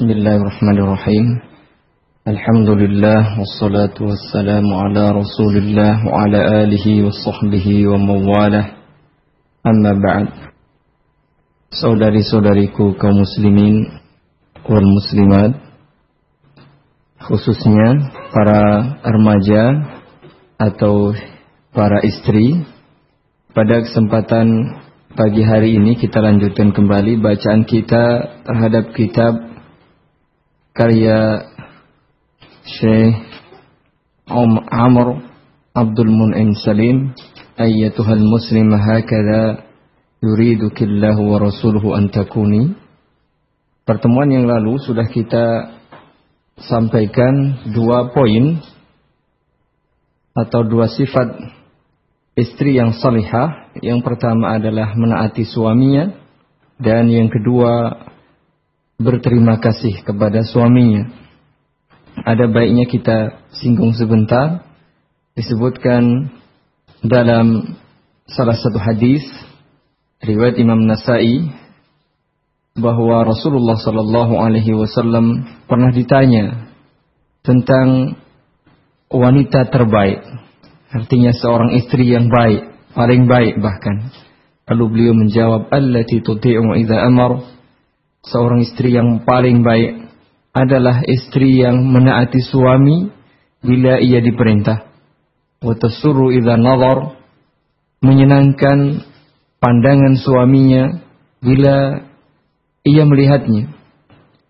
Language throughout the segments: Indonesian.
Bismillahirrahmanirrahim. Alhamdulillah wassalatu wassalamu ala Rasulillah wa ala alihi wa sahbihi wa mawalah. Amma ba'd. Saudari-saudariku kaum muslimin wal muslimat khususnya para remaja atau para istri pada kesempatan pagi hari ini kita lanjutkan kembali bacaan kita terhadap kitab karya Syekh Om Amr Abdul Mun'im Salim Ayyatuhal muslim hakada yuridukillahu wa rasuluhu antakuni Pertemuan yang lalu sudah kita sampaikan dua poin atau dua sifat istri yang salihah. Yang pertama adalah menaati suaminya dan yang kedua berterima kasih kepada suaminya. Ada baiknya kita singgung sebentar disebutkan dalam salah satu hadis riwayat Imam Nasai bahwa Rasulullah Sallallahu Alaihi Wasallam pernah ditanya tentang wanita terbaik, artinya seorang istri yang baik, paling baik bahkan. Lalu beliau menjawab, "Allati tuti'u idza amar." Seorang istri yang paling baik adalah istri yang menaati suami bila ia diperintah. Wa tasurru idza nazar. Menyenangkan pandangan suaminya bila ia melihatnya.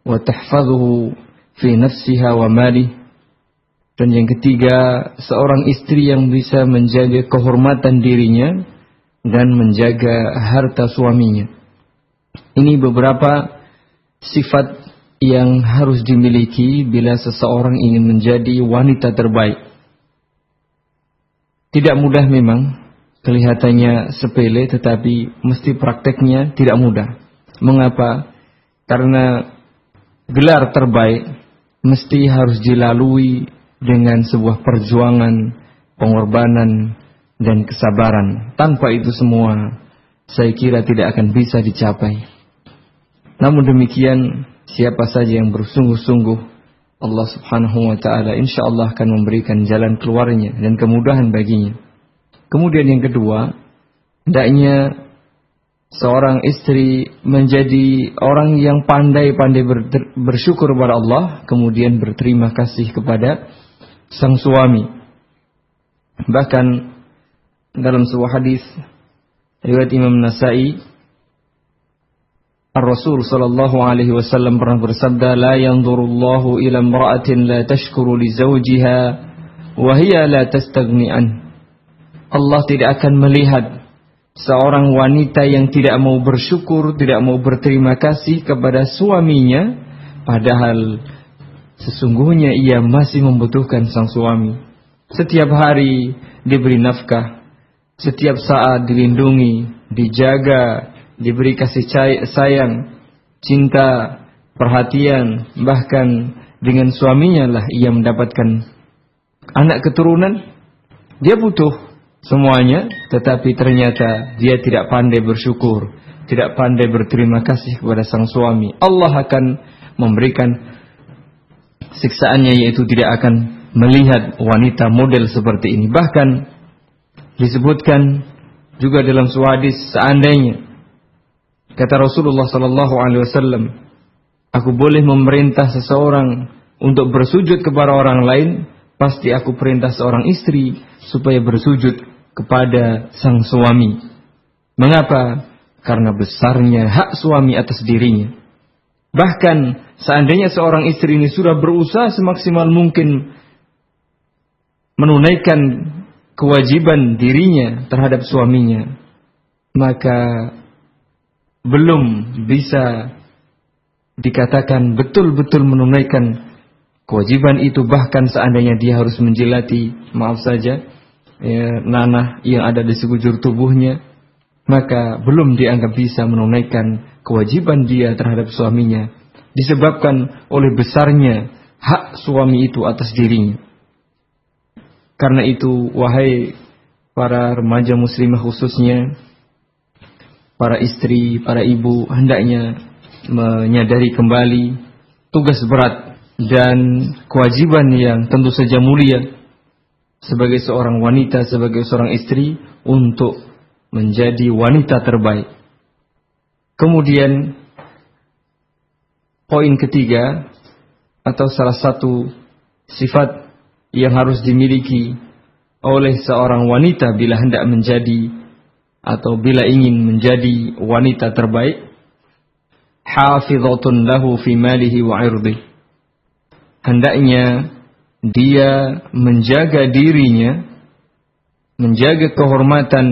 Wa tahfadhuhu fi nafsiha wa malih. Dan yang ketiga, seorang istri yang bisa menjaga kehormatan dirinya dan menjaga harta suaminya. Ini beberapa sifat yang harus dimiliki bila seseorang ingin menjadi wanita terbaik. Tidak mudah memang, kelihatannya sepele tetapi mesti prakteknya tidak mudah. Mengapa? Karena gelar terbaik mesti harus dilalui dengan sebuah perjuangan, pengorbanan, dan kesabaran. Tanpa itu semua, saya kira tidak akan bisa dicapai. Namun demikian, siapa saja yang bersungguh-sungguh, Allah subhanahu wa ta'ala insya Allah akan memberikan jalan keluarnya dan kemudahan baginya. Kemudian yang kedua, hendaknya seorang istri menjadi orang yang pandai-pandai bersyukur kepada Allah, kemudian berterima kasih kepada sang suami. Bahkan dalam sebuah hadis riwayat Imam Nasai Ar-Rasul sallallahu alaihi wasallam pernah bersabda la yanzurullahu ila imra'atin la tashkuru li zawjiha wa hiya la tastaghni an Allah tidak akan melihat seorang wanita yang tidak mau bersyukur, tidak mau berterima kasih kepada suaminya, padahal sesungguhnya ia masih membutuhkan sang suami. Setiap hari diberi nafkah, setiap saat dilindungi, dijaga, diberi kasih sayang, cinta, perhatian, bahkan dengan suaminya lah ia mendapatkan anak keturunan. Dia butuh semuanya, tetapi ternyata dia tidak pandai bersyukur, tidak pandai berterima kasih kepada sang suami. Allah akan memberikan siksaannya yaitu tidak akan melihat wanita model seperti ini. Bahkan disebutkan juga dalam sebuah hadis seandainya kata Rasulullah sallallahu alaihi wasallam, aku boleh memerintah seseorang untuk bersujud kepada orang lain, pasti aku perintah seorang istri supaya bersujud kepada sang suami. Mengapa? Karena besarnya hak suami atas dirinya. Bahkan seandainya seorang istri ini sudah berusaha semaksimal mungkin menunaikan kewajiban dirinya terhadap suaminya, maka belum bisa dikatakan betul-betul menunaikan kewajiban itu bahkan seandainya dia harus menjilati, maaf saja, ya, nanah yang ada di sekujur tubuhnya, maka belum dianggap bisa menunaikan kewajiban dia terhadap suaminya, disebabkan oleh besarnya hak suami itu atas dirinya. Karena itu, wahai para remaja muslimah khususnya, para istri, para ibu, hendaknya menyadari kembali tugas berat dan kewajiban yang tentu saja mulia sebagai seorang wanita, sebagai seorang istri untuk menjadi wanita terbaik. Kemudian poin ketiga atau salah satu sifat yang harus dimiliki oleh seorang wanita bila hendak menjadi atau bila ingin menjadi wanita terbaik hafizatun lahu fi malihi wa irdi. Hendaknya dia menjaga dirinya menjaga kehormatan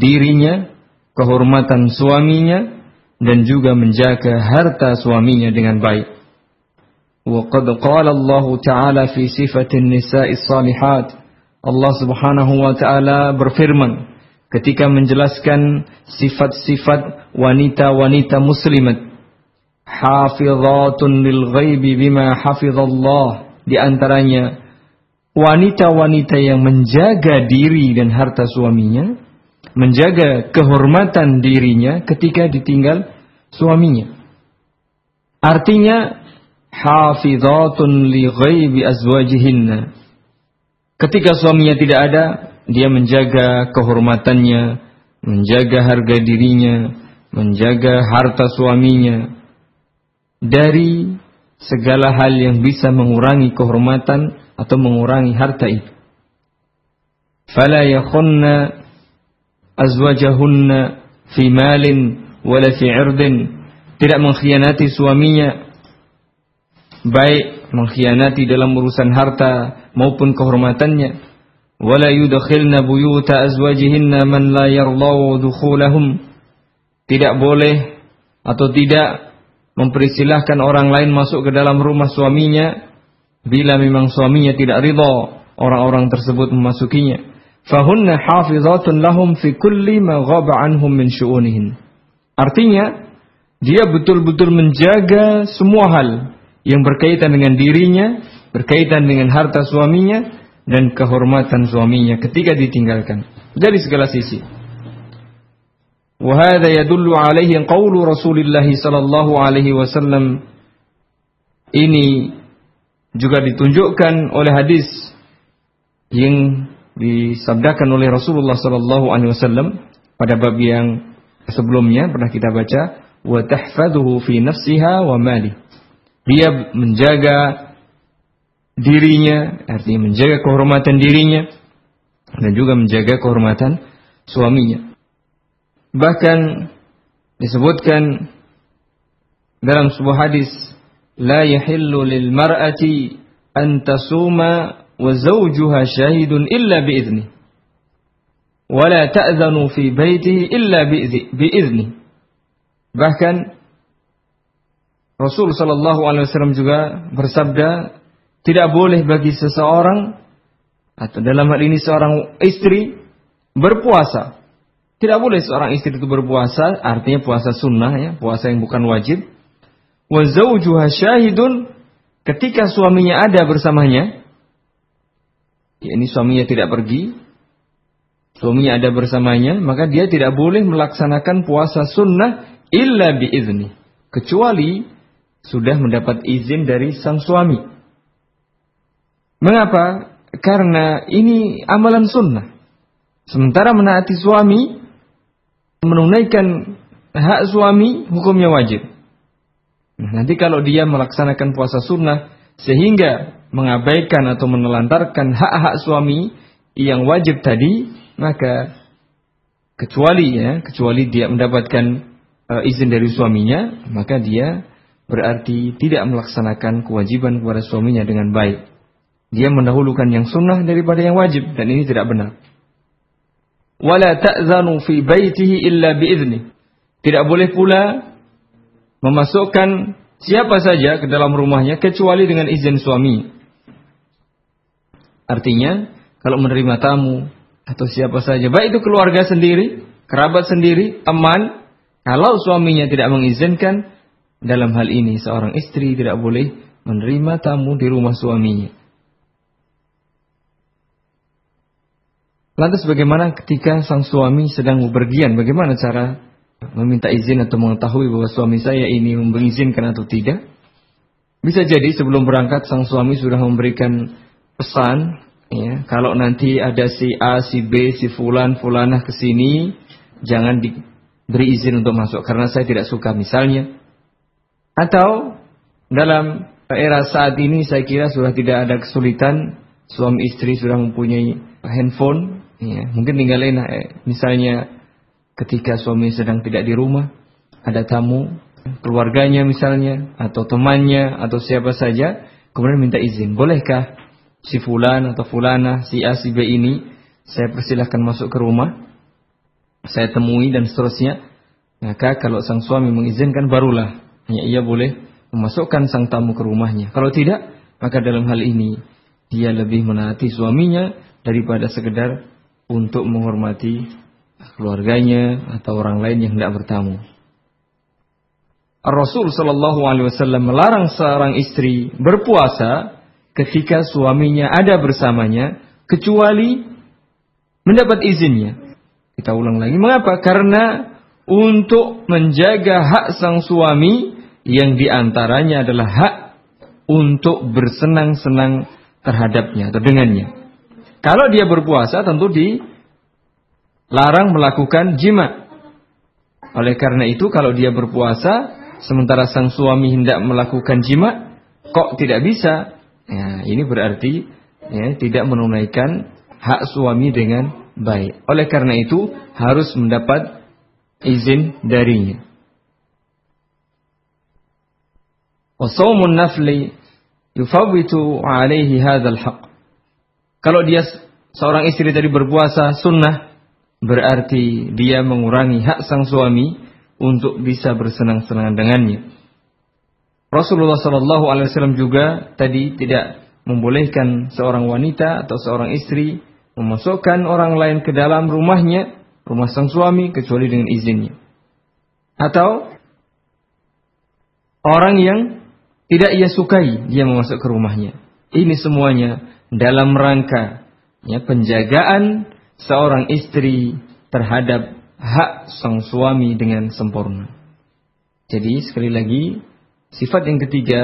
dirinya kehormatan suaminya dan juga menjaga harta suaminya dengan baik. Wa qad qala Allah taala fi sifatin nisa'i salihat Allah Subhanahu wa ketika menjelaskan sifat-sifat wanita-wanita muslimat. Hafizatun lil ghaibi bima hafizallah. Di antaranya wanita-wanita yang menjaga diri dan harta suaminya menjaga kehormatan dirinya ketika ditinggal suaminya. Artinya hafizatun li ghaibi azwajihinna. Ketika suaminya tidak ada dia menjaga kehormatannya menjaga harga dirinya menjaga harta suaminya dari segala hal yang bisa mengurangi kehormatan atau mengurangi harta itu. Fala yakhunna azwajahunna fi malin wala fi irdin. Tidak mengkhianati suaminya baik mengkhianati dalam urusan harta maupun kehormatannya. Wala yudkhilna buyuta azwajihinna man la yardaw dukhulahum. Tidak boleh atau tidak mempersilahkan orang lain masuk ke dalam rumah suaminya bila memang suaminya tidak ridha orang-orang tersebut memasukinya. Fahunna hafizatun lahum fi kulli ma ghaba anhum min syu'unihin. Artinya, dia betul-betul menjaga semua hal yang berkaitan dengan dirinya, berkaitan dengan harta suaminya, dan kehormatan suaminya ketika ditinggalkan. Dari segala sisi. وهذا يدل عليه قول رسول الله صلى الله عليه وسلم ini juga ditunjukkan oleh hadis yang disabdakan oleh Rasulullah sallallahu alaihi wasallam pada bab yang sebelumnya pernah kita baca wa tahfazuhu fi nafsiha wa mali dia menjaga dirinya artinya menjaga kehormatan dirinya dan juga menjaga kehormatan suaminya Bahkan disebutkan dalam sebuah hadis, la yahillu lil mar'ati an bi idzni. Wa la ta'zanu fi baitihi illa bi idzni. Bahkan Rasul sallallahu alaihi wasallam juga bersabda, tidak boleh bagi seseorang atau dalam hal ini seorang istri berpuasa tidak boleh seorang istri itu berpuasa, artinya puasa sunnah ya, puasa yang bukan wajib. Wa ketika suaminya ada bersamanya. Ya, ini suaminya tidak pergi, suaminya ada bersamanya, maka dia tidak boleh melaksanakan puasa sunnah illa biizni. Kecuali sudah mendapat izin dari sang suami. Mengapa? Karena ini amalan sunnah. Sementara menaati suami menunaikan hak suami hukumnya wajib. Nah, nanti kalau dia melaksanakan puasa sunnah sehingga mengabaikan atau menelantarkan hak-hak suami yang wajib tadi, maka kecuali ya, kecuali dia mendapatkan uh, izin dari suaminya, maka dia berarti tidak melaksanakan kewajiban kepada suaminya dengan baik. Dia mendahulukan yang sunnah daripada yang wajib dan ini tidak benar wala ta'zanu fi baitihi illa biizni. Tidak boleh pula memasukkan siapa saja ke dalam rumahnya kecuali dengan izin suami. Artinya, kalau menerima tamu atau siapa saja, baik itu keluarga sendiri, kerabat sendiri, teman, kalau suaminya tidak mengizinkan, dalam hal ini seorang istri tidak boleh menerima tamu di rumah suaminya. Lantas bagaimana ketika sang suami sedang bepergian? Bagaimana cara meminta izin atau mengetahui bahwa suami saya ini mengizinkan atau tidak? Bisa jadi sebelum berangkat sang suami sudah memberikan pesan, ya, kalau nanti ada si A, si B, si Fulan, Fulanah ke sini, jangan diberi izin untuk masuk karena saya tidak suka misalnya. Atau dalam era saat ini saya kira sudah tidak ada kesulitan suami istri sudah mempunyai handphone, ya, mungkin tinggal enak, eh, misalnya ketika suami sedang tidak di rumah, ada tamu, keluarganya misalnya, atau temannya, atau siapa saja, kemudian minta izin. Bolehkah si fulan atau fulana, si A, si B ini, saya persilahkan masuk ke rumah, saya temui dan seterusnya. Maka kalau sang suami mengizinkan barulah ya, ia boleh memasukkan sang tamu ke rumahnya. Kalau tidak, maka dalam hal ini dia lebih menaati suaminya daripada sekedar untuk menghormati keluarganya atau orang lain yang tidak bertamu. Rasul Shallallahu Alaihi Wasallam melarang seorang istri berpuasa ketika suaminya ada bersamanya, kecuali mendapat izinnya. Kita ulang lagi, mengapa? Karena untuk menjaga hak sang suami yang di antaranya adalah hak untuk bersenang-senang terhadapnya atau dengannya. Kalau dia berpuasa tentu dilarang melakukan jima. Oleh karena itu kalau dia berpuasa sementara sang suami hendak melakukan jima, kok tidak bisa? Ya, ini berarti ya, tidak menunaikan hak suami dengan baik. Oleh karena itu harus mendapat izin darinya. Wasaumun nafli yufawitu alaihi hadzal haq. Kalau dia seorang istri tadi berpuasa sunnah, berarti dia mengurangi hak sang suami untuk bisa bersenang-senang dengannya. Rasulullah Shallallahu Alaihi Wasallam juga tadi tidak membolehkan seorang wanita atau seorang istri memasukkan orang lain ke dalam rumahnya, rumah sang suami kecuali dengan izinnya. Atau orang yang tidak ia sukai dia memasuk ke rumahnya. Ini semuanya dalam rangka ya, penjagaan seorang istri terhadap hak sang suami dengan sempurna. Jadi sekali lagi sifat yang ketiga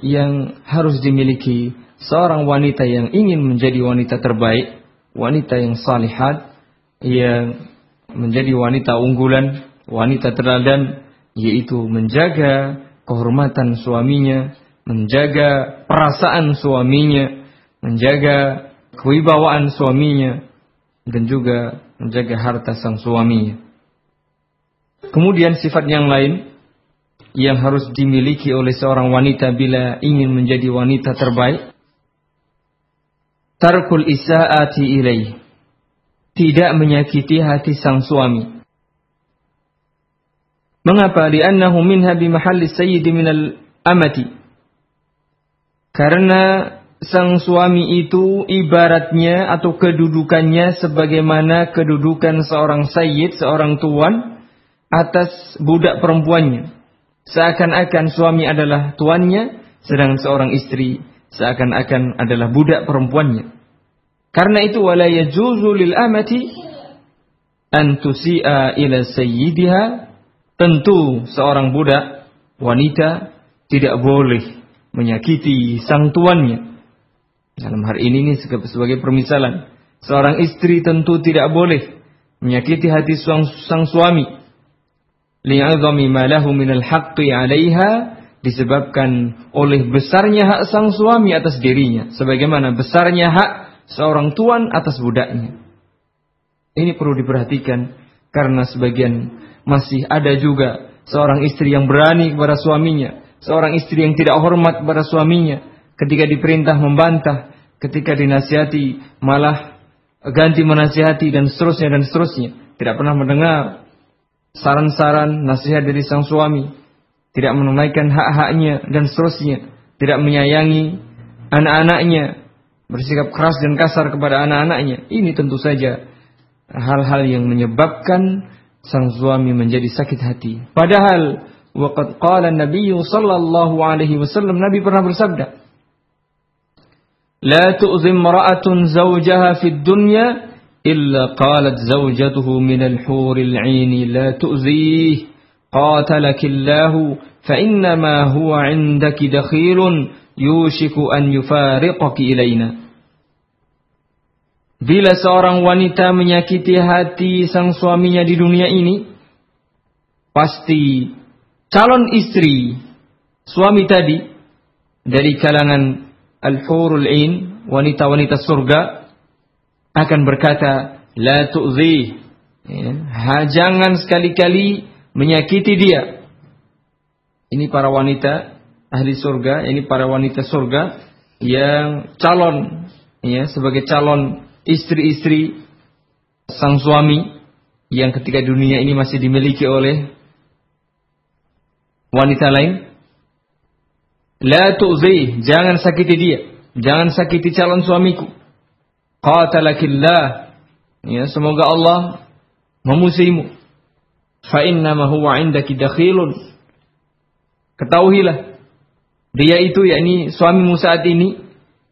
yang harus dimiliki seorang wanita yang ingin menjadi wanita terbaik, wanita yang salihat, yang menjadi wanita unggulan, wanita teladan, yaitu menjaga kehormatan suaminya, menjaga perasaan suaminya, menjaga kewibawaan suaminya, dan juga menjaga harta sang suaminya. Kemudian sifat yang lain yang harus dimiliki oleh seorang wanita bila ingin menjadi wanita terbaik. Tarkul isaati ilaih. Tidak menyakiti hati sang suami. Mengapa? Liannahu minha bimahalli sayyidi minal amati. Karena sang suami itu ibaratnya atau kedudukannya sebagaimana kedudukan seorang sayyid, seorang tuan atas budak perempuannya. Seakan-akan suami adalah tuannya, sedang seorang istri seakan-akan adalah budak perempuannya. Karena itu wala yajuzu lil amati an tusi'a ila sayyidiha. Tentu seorang budak wanita tidak boleh menyakiti sang tuannya dalam hari ini ini sebagai permisalan. Seorang istri tentu tidak boleh menyakiti hati sang, sang suami. Li'azami ma lahu minal haqqi 'alaiha disebabkan oleh besarnya hak sang suami atas dirinya sebagaimana besarnya hak seorang tuan atas budaknya. Ini perlu diperhatikan karena sebagian masih ada juga seorang istri yang berani kepada suaminya, seorang istri yang tidak hormat kepada suaminya, ketika diperintah membantah, ketika dinasihati malah ganti menasihati dan seterusnya dan seterusnya. Tidak pernah mendengar saran-saran nasihat dari sang suami. Tidak menunaikan hak-haknya dan seterusnya. Tidak menyayangi anak-anaknya. Bersikap keras dan kasar kepada anak-anaknya. Ini tentu saja hal-hal yang menyebabkan sang suami menjadi sakit hati. Padahal waqad qala Nabi sallallahu alaihi wasallam Nabi pernah bersabda, لا tu'zim ra'atun زوجها في الدنيا إلا قالت زوجته من الحور 'aini لا تؤذيه قاتلك الله فإنما هو عندك دخيل يوشك أن يفارقك إلينا Bila seorang wanita menyakiti hati sang suaminya di dunia ini, pasti calon istri suami tadi dari kalangan al-hurul ain, wanita-wanita surga akan berkata, "La tu'zi." Ya, jangan sekali-kali menyakiti dia. Ini para wanita ahli surga, ini para wanita surga yang calon ya sebagai calon istri-istri sang suami yang ketika dunia ini masih dimiliki oleh wanita lain. La tu'zi, jangan sakiti dia. Jangan sakiti calon suamiku. Qatalakillah. Ya, semoga Allah memusuhimu. Fa innama huwa indaki dakhilun. Ketahuilah dia itu yakni suamimu saat ini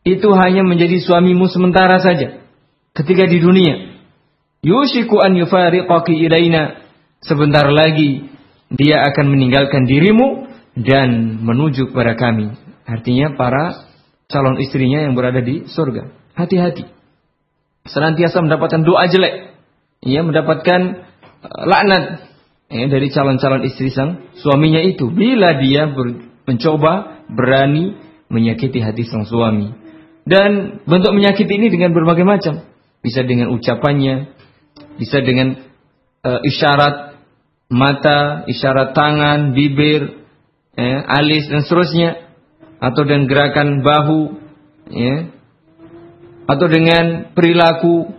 itu hanya menjadi suamimu sementara saja ketika di dunia. Yushiku an yufariqaki ilaina. Sebentar lagi dia akan meninggalkan dirimu dan menuju kepada kami. Artinya para calon istrinya yang berada di surga. Hati-hati. Senantiasa mendapatkan doa jelek. Ia mendapatkan uh, laknat ya, dari calon-calon istri sang suaminya itu. Bila dia ber, mencoba berani menyakiti hati sang suami. Dan bentuk menyakiti ini dengan berbagai macam. Bisa dengan ucapannya, bisa dengan uh, isyarat mata, isyarat tangan, bibir, ya, alis dan seterusnya, atau dengan gerakan bahu, ya, atau dengan perilaku,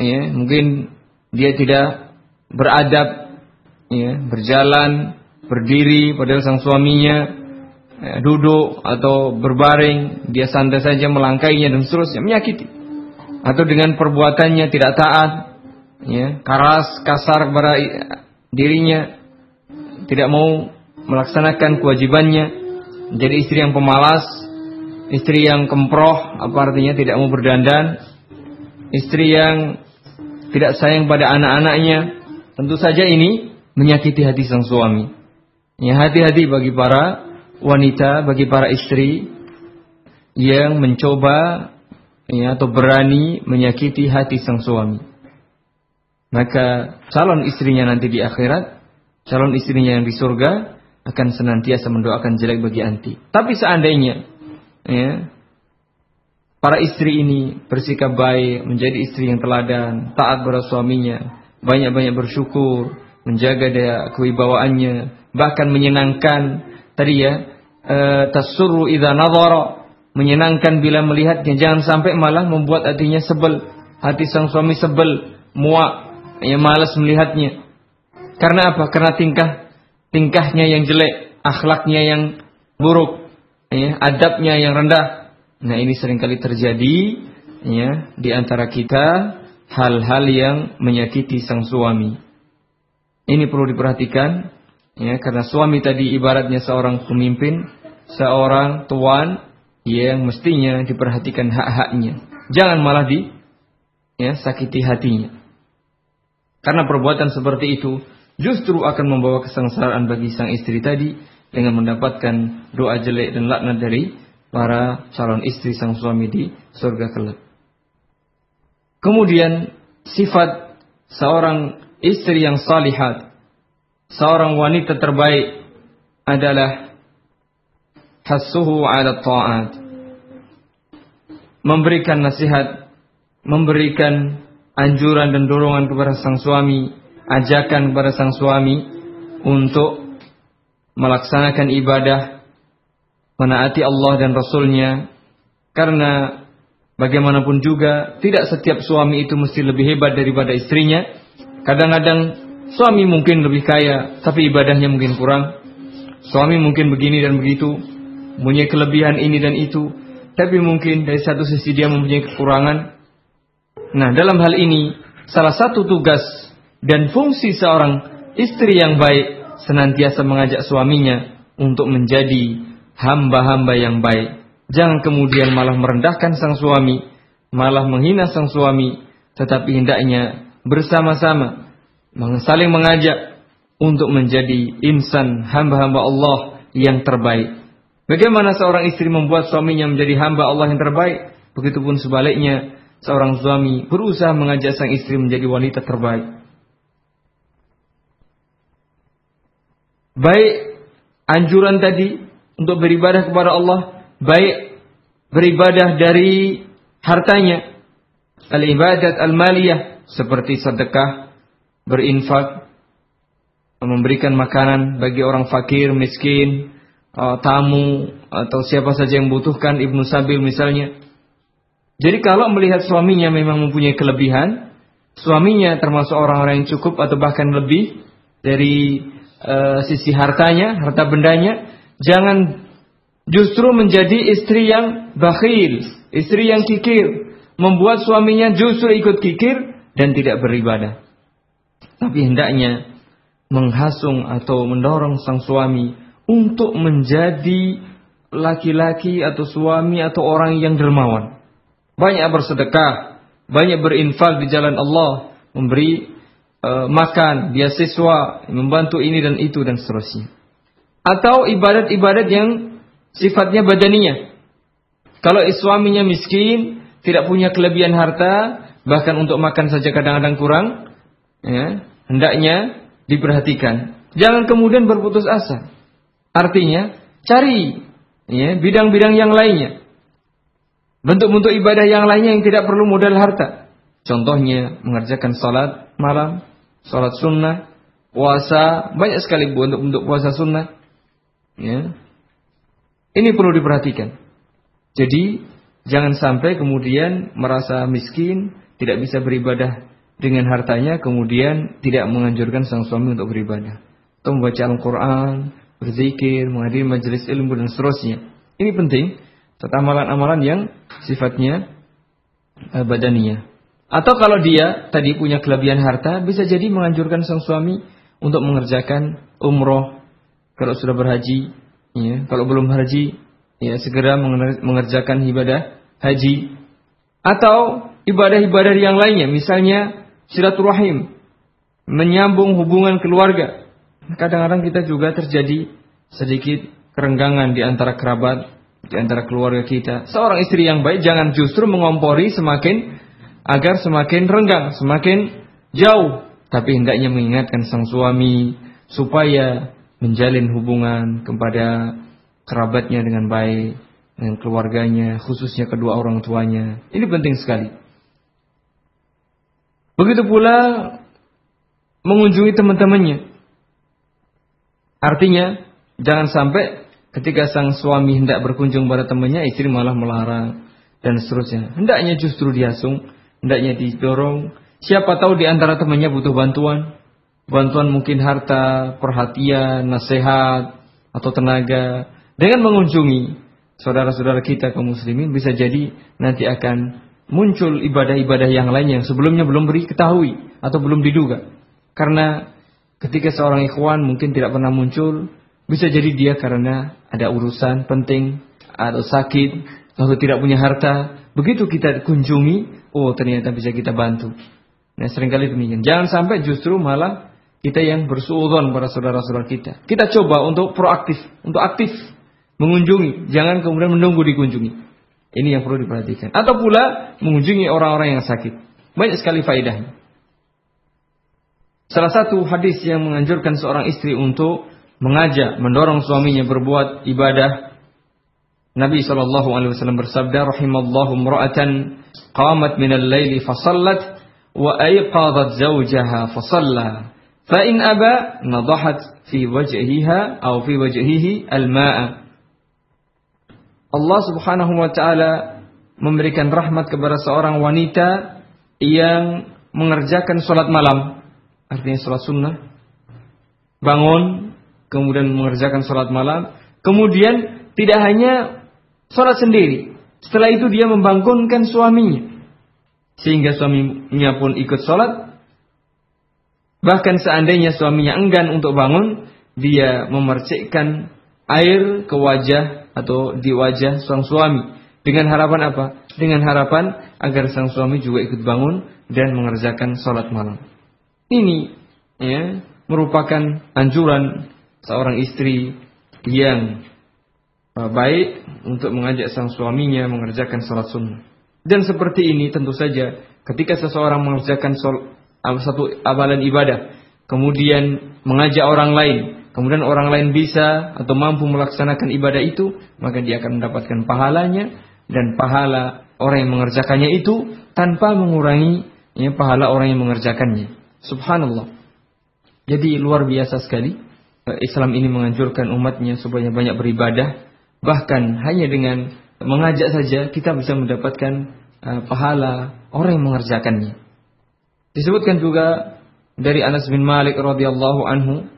ya, mungkin dia tidak beradab, ya, berjalan, berdiri pada sang suaminya, ya, duduk atau berbaring, dia santai saja melangkainya dan seterusnya, menyakiti. Atau dengan perbuatannya tidak taat, ya, keras, kasar kepada dirinya tidak mau melaksanakan kewajibannya jadi istri yang pemalas istri yang kemproh apa artinya tidak mau berdandan istri yang tidak sayang pada anak-anaknya tentu saja ini menyakiti hati sang suami. Ya hati-hati bagi para wanita bagi para istri yang mencoba ya atau berani menyakiti hati sang suami. Maka calon istrinya nanti di akhirat, calon istrinya yang di surga akan senantiasa mendoakan jelek bagi anti. Tapi seandainya ya, para istri ini bersikap baik, menjadi istri yang teladan, taat pada suaminya, banyak-banyak bersyukur, menjaga dia kewibawaannya, bahkan menyenangkan tadi ya, e, tasurru idza nadhara, menyenangkan bila melihatnya, jangan sampai malah membuat hatinya sebel, hati sang suami sebel, muak, ya malas melihatnya. Karena apa? Karena tingkah tingkahnya yang jelek, akhlaknya yang buruk, ya, adabnya yang rendah. Nah, ini sering kali terjadi ya di antara kita hal-hal yang menyakiti sang suami. Ini perlu diperhatikan ya karena suami tadi ibaratnya seorang pemimpin, seorang tuan yang mestinya diperhatikan hak-haknya. Jangan malah di ya sakiti hatinya. Karena perbuatan seperti itu justru akan membawa kesengsaraan bagi sang istri tadi dengan mendapatkan doa jelek dan laknat dari para calon istri sang suami di surga kelak. Kemudian sifat seorang istri yang salihat, seorang wanita terbaik adalah hasuhu ala ta'at. Memberikan nasihat, memberikan anjuran dan dorongan kepada sang suami, ajakan kepada sang suami untuk melaksanakan ibadah, menaati Allah dan Rasulnya, karena bagaimanapun juga tidak setiap suami itu mesti lebih hebat daripada istrinya. Kadang-kadang suami mungkin lebih kaya, tapi ibadahnya mungkin kurang. Suami mungkin begini dan begitu, punya kelebihan ini dan itu, tapi mungkin dari satu sisi dia mempunyai kekurangan, Nah, dalam hal ini salah satu tugas dan fungsi seorang istri yang baik senantiasa mengajak suaminya untuk menjadi hamba-hamba yang baik. Jangan kemudian malah merendahkan sang suami, malah menghina sang suami, tetapi hendaknya bersama-sama saling mengajak untuk menjadi insan hamba-hamba Allah yang terbaik. Bagaimana seorang istri membuat suaminya menjadi hamba Allah yang terbaik? Begitupun sebaliknya, seorang suami berusaha mengajak sang istri menjadi wanita terbaik. Baik anjuran tadi untuk beribadah kepada Allah, baik beribadah dari hartanya, al-ibadat al-maliyah seperti sedekah, berinfak, memberikan makanan bagi orang fakir, miskin, uh, tamu atau siapa saja yang membutuhkan ibnu sabil misalnya. Jadi kalau melihat suaminya memang mempunyai kelebihan, suaminya termasuk orang-orang yang cukup atau bahkan lebih dari uh, sisi hartanya, harta bendanya, jangan justru menjadi istri yang bakhil, istri yang kikir, membuat suaminya justru ikut kikir dan tidak beribadah. Tapi hendaknya menghasung atau mendorong sang suami untuk menjadi laki-laki atau suami atau orang yang dermawan. Banyak bersedekah, banyak berinfak di jalan Allah, memberi uh, makan, beasiswa, membantu ini dan itu dan seterusnya. Atau ibadat-ibadat yang sifatnya badaninya. Kalau suaminya miskin, tidak punya kelebihan harta, bahkan untuk makan saja kadang-kadang kurang, ya, hendaknya diperhatikan. Jangan kemudian berputus asa. Artinya cari ya bidang-bidang yang lainnya. Bentuk-bentuk ibadah yang lainnya yang tidak perlu modal harta. Contohnya mengerjakan salat malam, salat sunnah, puasa, banyak sekali bentuk-bentuk puasa sunnah. Ya. Ini perlu diperhatikan. Jadi jangan sampai kemudian merasa miskin, tidak bisa beribadah dengan hartanya, kemudian tidak menganjurkan sang suami untuk beribadah. Atau membaca Al-Quran, berzikir, menghadiri majelis ilmu dan seterusnya. Ini penting, serta amalan-amalan yang sifatnya uh, badaninya. Atau kalau dia tadi punya kelebihan harta, bisa jadi menganjurkan sang suami untuk mengerjakan umroh kalau sudah berhaji, ya. Kalau belum haji, ya segera mengerjakan ibadah haji. Atau ibadah-ibadah yang lainnya, misalnya silaturahim, menyambung hubungan keluarga, kadang-kadang kita juga terjadi sedikit kerenggangan di antara kerabat, di antara keluarga kita. Seorang istri yang baik jangan justru mengompori semakin agar semakin renggang, semakin jauh, tapi hendaknya mengingatkan sang suami supaya menjalin hubungan kepada kerabatnya dengan baik, dengan keluarganya, khususnya kedua orang tuanya. Ini penting sekali. Begitu pula mengunjungi teman-temannya. Artinya, jangan sampai ketika sang suami hendak berkunjung pada temannya, istri malah melarang dan seterusnya. Hendaknya justru diasung, hendaknya didorong. Siapa tahu di antara temannya butuh bantuan. Bantuan mungkin harta, perhatian, nasihat, atau tenaga. Dengan mengunjungi saudara-saudara kita kaum muslimin bisa jadi nanti akan muncul ibadah-ibadah yang lain yang sebelumnya belum beri ketahui atau belum diduga. Karena Ketika seorang ikhwan mungkin tidak pernah muncul, bisa jadi dia karena ada urusan penting, atau sakit, atau tidak punya harta. Begitu kita kunjungi, oh ternyata bisa kita bantu. Nah sering kali demikian. Jangan sampai justru malah kita yang bersuudon para saudara-saudara kita. Kita coba untuk proaktif, untuk aktif mengunjungi. Jangan kemudian menunggu dikunjungi. Ini yang perlu diperhatikan. Atau pula mengunjungi orang-orang yang sakit. Banyak sekali faedahnya. Salah satu hadis yang menganjurkan seorang istri untuk mengajak, mendorong suaminya berbuat ibadah. Nabi sallallahu alaihi wasallam bersabda, "Rahimallahu imra'atan qamat min al-laili fa sallat wa ayqadat zawjaha fa shalla. Fa in aba nadahat fi wajhiha aw fi wajhihi al-ma'a." Allah Subhanahu wa taala memberikan rahmat kepada seorang wanita yang mengerjakan malam artinya sunnah, bangun, kemudian mengerjakan sholat malam, kemudian tidak hanya sholat sendiri, setelah itu dia membangunkan suaminya, sehingga suaminya pun ikut sholat, bahkan seandainya suaminya enggan untuk bangun, dia memercikkan air ke wajah atau di wajah sang suami. Dengan harapan apa? Dengan harapan agar sang suami juga ikut bangun dan mengerjakan sholat malam. Ini ya merupakan anjuran seorang istri yang baik untuk mengajak sang suaminya mengerjakan sholat sunnah. Dan seperti ini tentu saja ketika seseorang mengerjakan sol, satu amalan ibadah, kemudian mengajak orang lain, kemudian orang lain bisa atau mampu melaksanakan ibadah itu, maka dia akan mendapatkan pahalanya dan pahala orang yang mengerjakannya itu tanpa mengurangi ya, pahala orang yang mengerjakannya. Subhanallah. Jadi luar biasa sekali. Eh, Islam ini menganjurkan umatnya supaya banyak beribadah. Bahkan hanya dengan mengajak saja kita bisa mendapatkan uh, pahala orang yang mengerjakannya. Disebutkan juga dari Anas bin Malik radhiyallahu anhu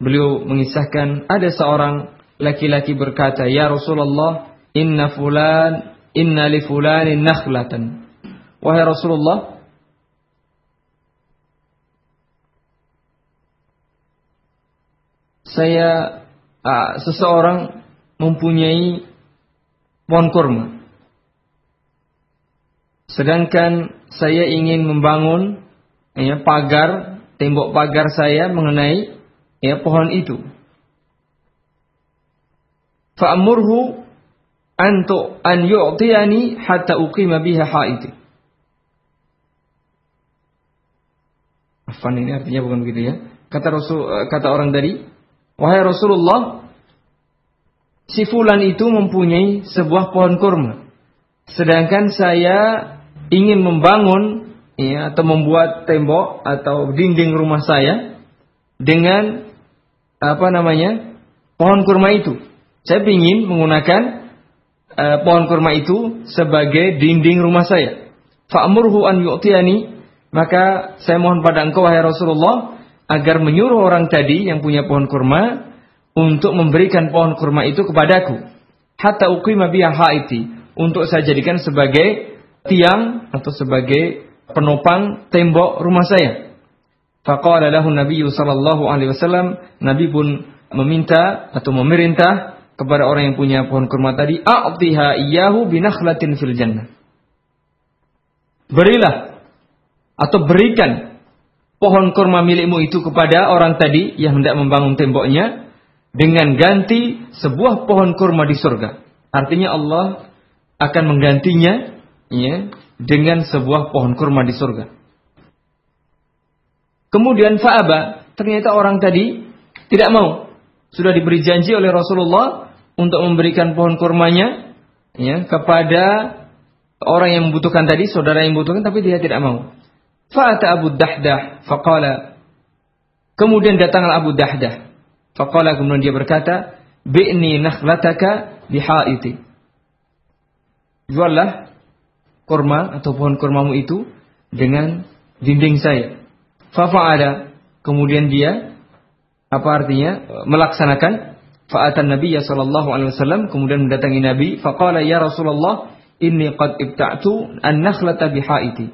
beliau mengisahkan ada seorang laki-laki berkata, "Ya Rasulullah, inna fulan inna li fulanin nakhlatan." Wahai Rasulullah, saya uh, seseorang mempunyai pohon kurma. Sedangkan saya ingin membangun ya, pagar, tembok pagar saya mengenai ya, pohon itu. Fa'amurhu antu an yu'tiyani hatta uqima biha haiti. Afan ini artinya bukan begitu ya. Kata Rasul kata orang tadi, Wahai Rasulullah, si fulan itu mempunyai sebuah pohon kurma. Sedangkan saya ingin membangun ya, atau membuat tembok atau dinding rumah saya dengan apa namanya pohon kurma itu. Saya ingin menggunakan uh, pohon kurma itu sebagai dinding rumah saya. Fa'murhu an yu'tiyani maka saya mohon pada engkau wahai Rasulullah agar menyuruh orang tadi yang punya pohon kurma untuk memberikan pohon kurma itu kepadaku. Hatta uqima biha haiti untuk saya jadikan sebagai tiang atau sebagai penopang tembok rumah saya. Faqala lahu Nabi sallallahu alaihi wasallam, Nabi pun meminta atau memerintah kepada orang yang punya pohon kurma tadi, a'tiha iyyahu binakhlatin fil jannah. Berilah atau berikan pohon kurma milikmu itu kepada orang tadi yang hendak membangun temboknya dengan ganti sebuah pohon kurma di surga. Artinya Allah akan menggantinya ya, dengan sebuah pohon kurma di surga. Kemudian Fa'aba, ternyata orang tadi tidak mau. Sudah diberi janji oleh Rasulullah untuk memberikan pohon kurmanya ya, kepada orang yang membutuhkan tadi, saudara yang membutuhkan, tapi dia tidak mau. Fa'ata Abu Dahdah faqala Kemudian datanglah Abu Dahdah. Faqala kemudian dia berkata, "Bi'ni nakhlataka bihaiti." Juallah kurma atau pohon kurmamu itu dengan dinding saya. Fafa'ala. Kemudian dia apa artinya? melaksanakan fa'atan Nabi ya sallallahu alaihi wasallam kemudian mendatangi Nabi faqala ya Rasulullah inni qad ibta'tu an-nakhlata bihaiti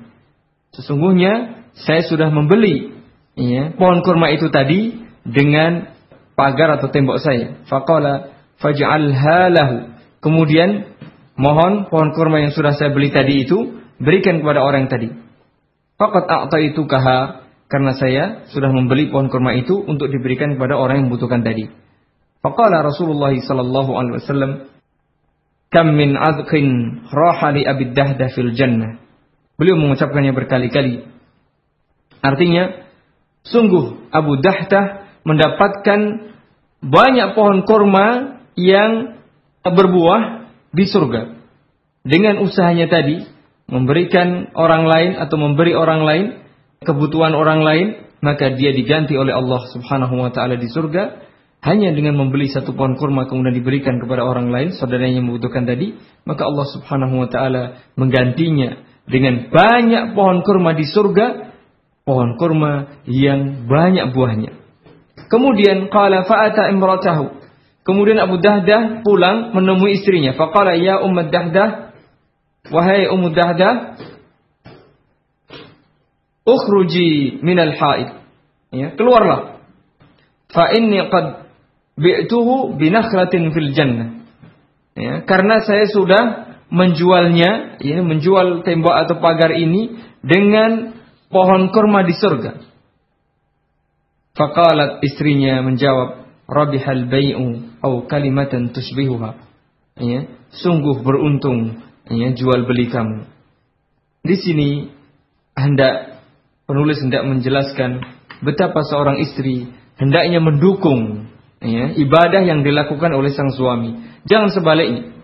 Sesungguhnya saya sudah membeli ya, pohon kurma itu tadi dengan pagar atau tembok saya. Faqala faj'alha lahu. Kemudian mohon pohon kurma yang sudah saya beli tadi itu berikan kepada orang tadi. Faqat itu kaha karena saya sudah membeli pohon kurma itu untuk diberikan kepada orang yang membutuhkan tadi. Faqala Rasulullah sallallahu alaihi wasallam kam min adqin raha li abid dahdah fil jannah Beliau mengucapkannya berkali-kali. Artinya, sungguh Abu Dahtah mendapatkan banyak pohon korma yang berbuah di surga. Dengan usahanya tadi, memberikan orang lain atau memberi orang lain kebutuhan orang lain, maka dia diganti oleh Allah Subhanahu wa taala di surga hanya dengan membeli satu pohon kurma kemudian diberikan kepada orang lain saudaranya yang membutuhkan tadi, maka Allah Subhanahu wa taala menggantinya dengan banyak pohon kurma di surga, pohon kurma yang banyak buahnya. Kemudian qala fa'ata imratahu. Kemudian Abu Dahdah pulang menemui istrinya. Faqala ya Ummu Dahdah, wahai Ummu Dahdah, ukhruji minal haid. Ya, keluarlah. Fa inni qad bi'tuhu binakhlatin fil jannah. Ya, karena saya sudah menjualnya, ya, menjual tembok atau pagar ini dengan pohon kurma di surga. Fakalat istrinya menjawab, rabihal bai'u atau kalimatan tushbihuha. Ya, sungguh beruntung ya jual beli kamu. Di sini hendak penulis hendak menjelaskan betapa seorang istri hendaknya mendukung ya, ibadah yang dilakukan oleh sang suami. Jangan sebaliknya.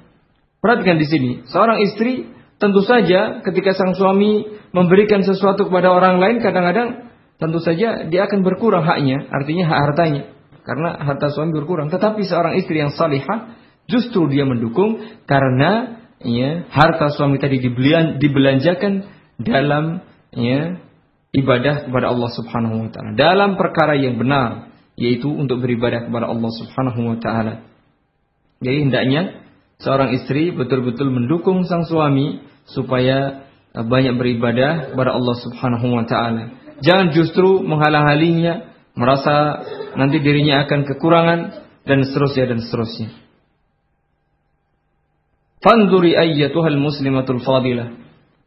Perhatikan di sini, seorang istri tentu saja ketika sang suami memberikan sesuatu kepada orang lain kadang-kadang tentu saja dia akan berkurang haknya, artinya hak hartanya. Karena harta suami berkurang. Tetapi seorang istri yang salihah justru dia mendukung karena ya, harta suami tadi dibelanjakan dalam ya, ibadah kepada Allah Subhanahu wa taala. Dalam perkara yang benar, yaitu untuk beribadah kepada Allah Subhanahu wa taala. Jadi hendaknya seorang istri betul-betul mendukung sang suami supaya banyak beribadah kepada Allah Subhanahu wa taala. Jangan justru menghalang-halinya, merasa nanti dirinya akan kekurangan dan seterusnya dan seterusnya. Fanduri ayyatuhal muslimatul fadilah.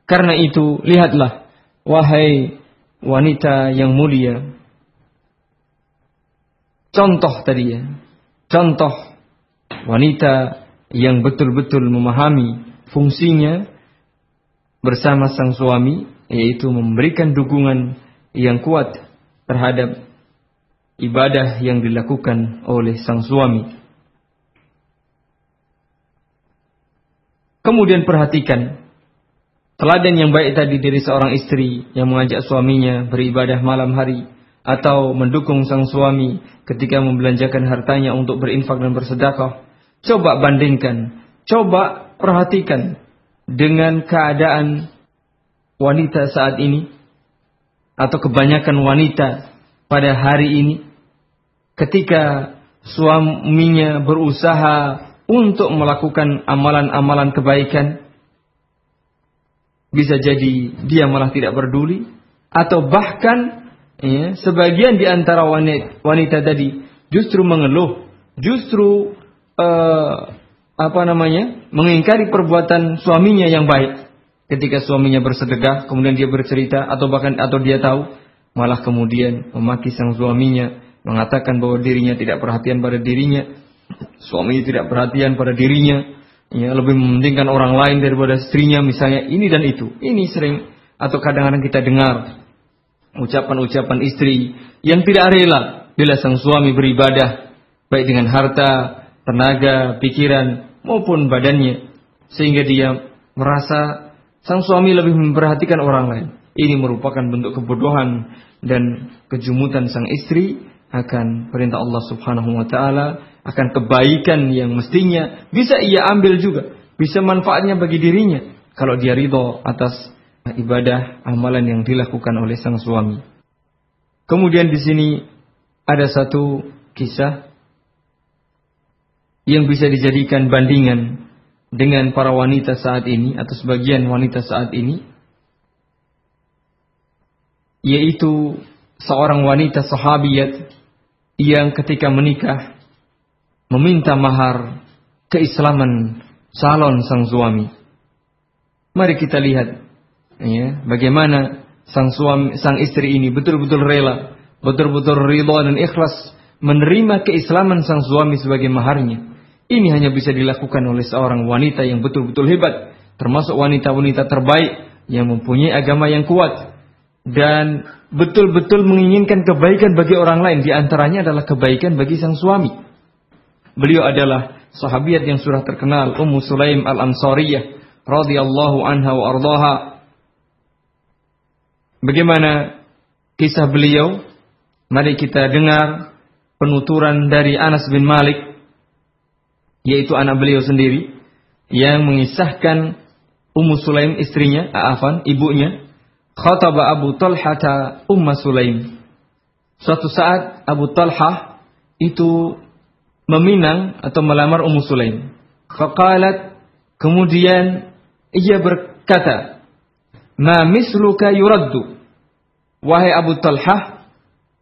Karena itu, lihatlah wahai wanita yang mulia. Contoh tadi ya. Contoh wanita yang betul-betul memahami fungsinya bersama sang suami yaitu memberikan dukungan yang kuat terhadap ibadah yang dilakukan oleh sang suami. Kemudian perhatikan teladan yang baik tadi dari seorang istri yang mengajak suaminya beribadah malam hari atau mendukung sang suami ketika membelanjakan hartanya untuk berinfak dan bersedekah. Coba bandingkan, coba perhatikan dengan keadaan wanita saat ini atau kebanyakan wanita pada hari ini ketika suaminya berusaha untuk melakukan amalan-amalan kebaikan bisa jadi dia malah tidak peduli atau bahkan ya, sebagian di antara wanita, wanita tadi justru mengeluh justru uh, apa namanya mengingkari perbuatan suaminya yang baik ketika suaminya bersedekah, kemudian dia bercerita atau bahkan atau dia tahu, malah kemudian memaki sang suaminya, mengatakan bahwa dirinya tidak perhatian pada dirinya, suaminya tidak perhatian pada dirinya, ya lebih mementingkan orang lain daripada istrinya misalnya ini dan itu. Ini sering atau kadang-kadang kita dengar ucapan-ucapan istri yang tidak rela bila sang suami beribadah baik dengan harta, tenaga, pikiran maupun badannya sehingga dia merasa Sang suami lebih memperhatikan orang lain. Ini merupakan bentuk kebodohan dan kejumutan sang istri akan perintah Allah Subhanahu wa taala, akan kebaikan yang mestinya bisa ia ambil juga, bisa manfaatnya bagi dirinya kalau dia ridho atas ibadah amalan yang dilakukan oleh sang suami. Kemudian di sini ada satu kisah yang bisa dijadikan bandingan dengan para wanita saat ini atau sebagian wanita saat ini yaitu seorang wanita sahabiyat yang ketika menikah meminta mahar keislaman calon sang suami. Mari kita lihat ya, bagaimana sang suami sang istri ini betul-betul rela, betul-betul ridha dan ikhlas menerima keislaman sang suami sebagai maharnya. Ini hanya bisa dilakukan oleh seorang wanita yang betul-betul hebat, termasuk wanita-wanita terbaik yang mempunyai agama yang kuat dan betul-betul menginginkan kebaikan bagi orang lain. Di antaranya adalah kebaikan bagi sang suami. Beliau adalah sahabiat yang sudah terkenal Ummu Sulaim Al-Ansariyah radhiyallahu anha wa ardaha. Bagaimana kisah beliau? Mari kita dengar penuturan dari Anas bin Malik yaitu anak beliau sendiri yang mengisahkan Ummu Sulaim istrinya, Afan, ibunya, khataba Abu Talha Umma Sulaim. Suatu saat Abu Talha itu meminang atau melamar Ummu Sulaim. Faqalat kemudian ia berkata, "Ma misluka yuraddu." Wahai Abu Talha,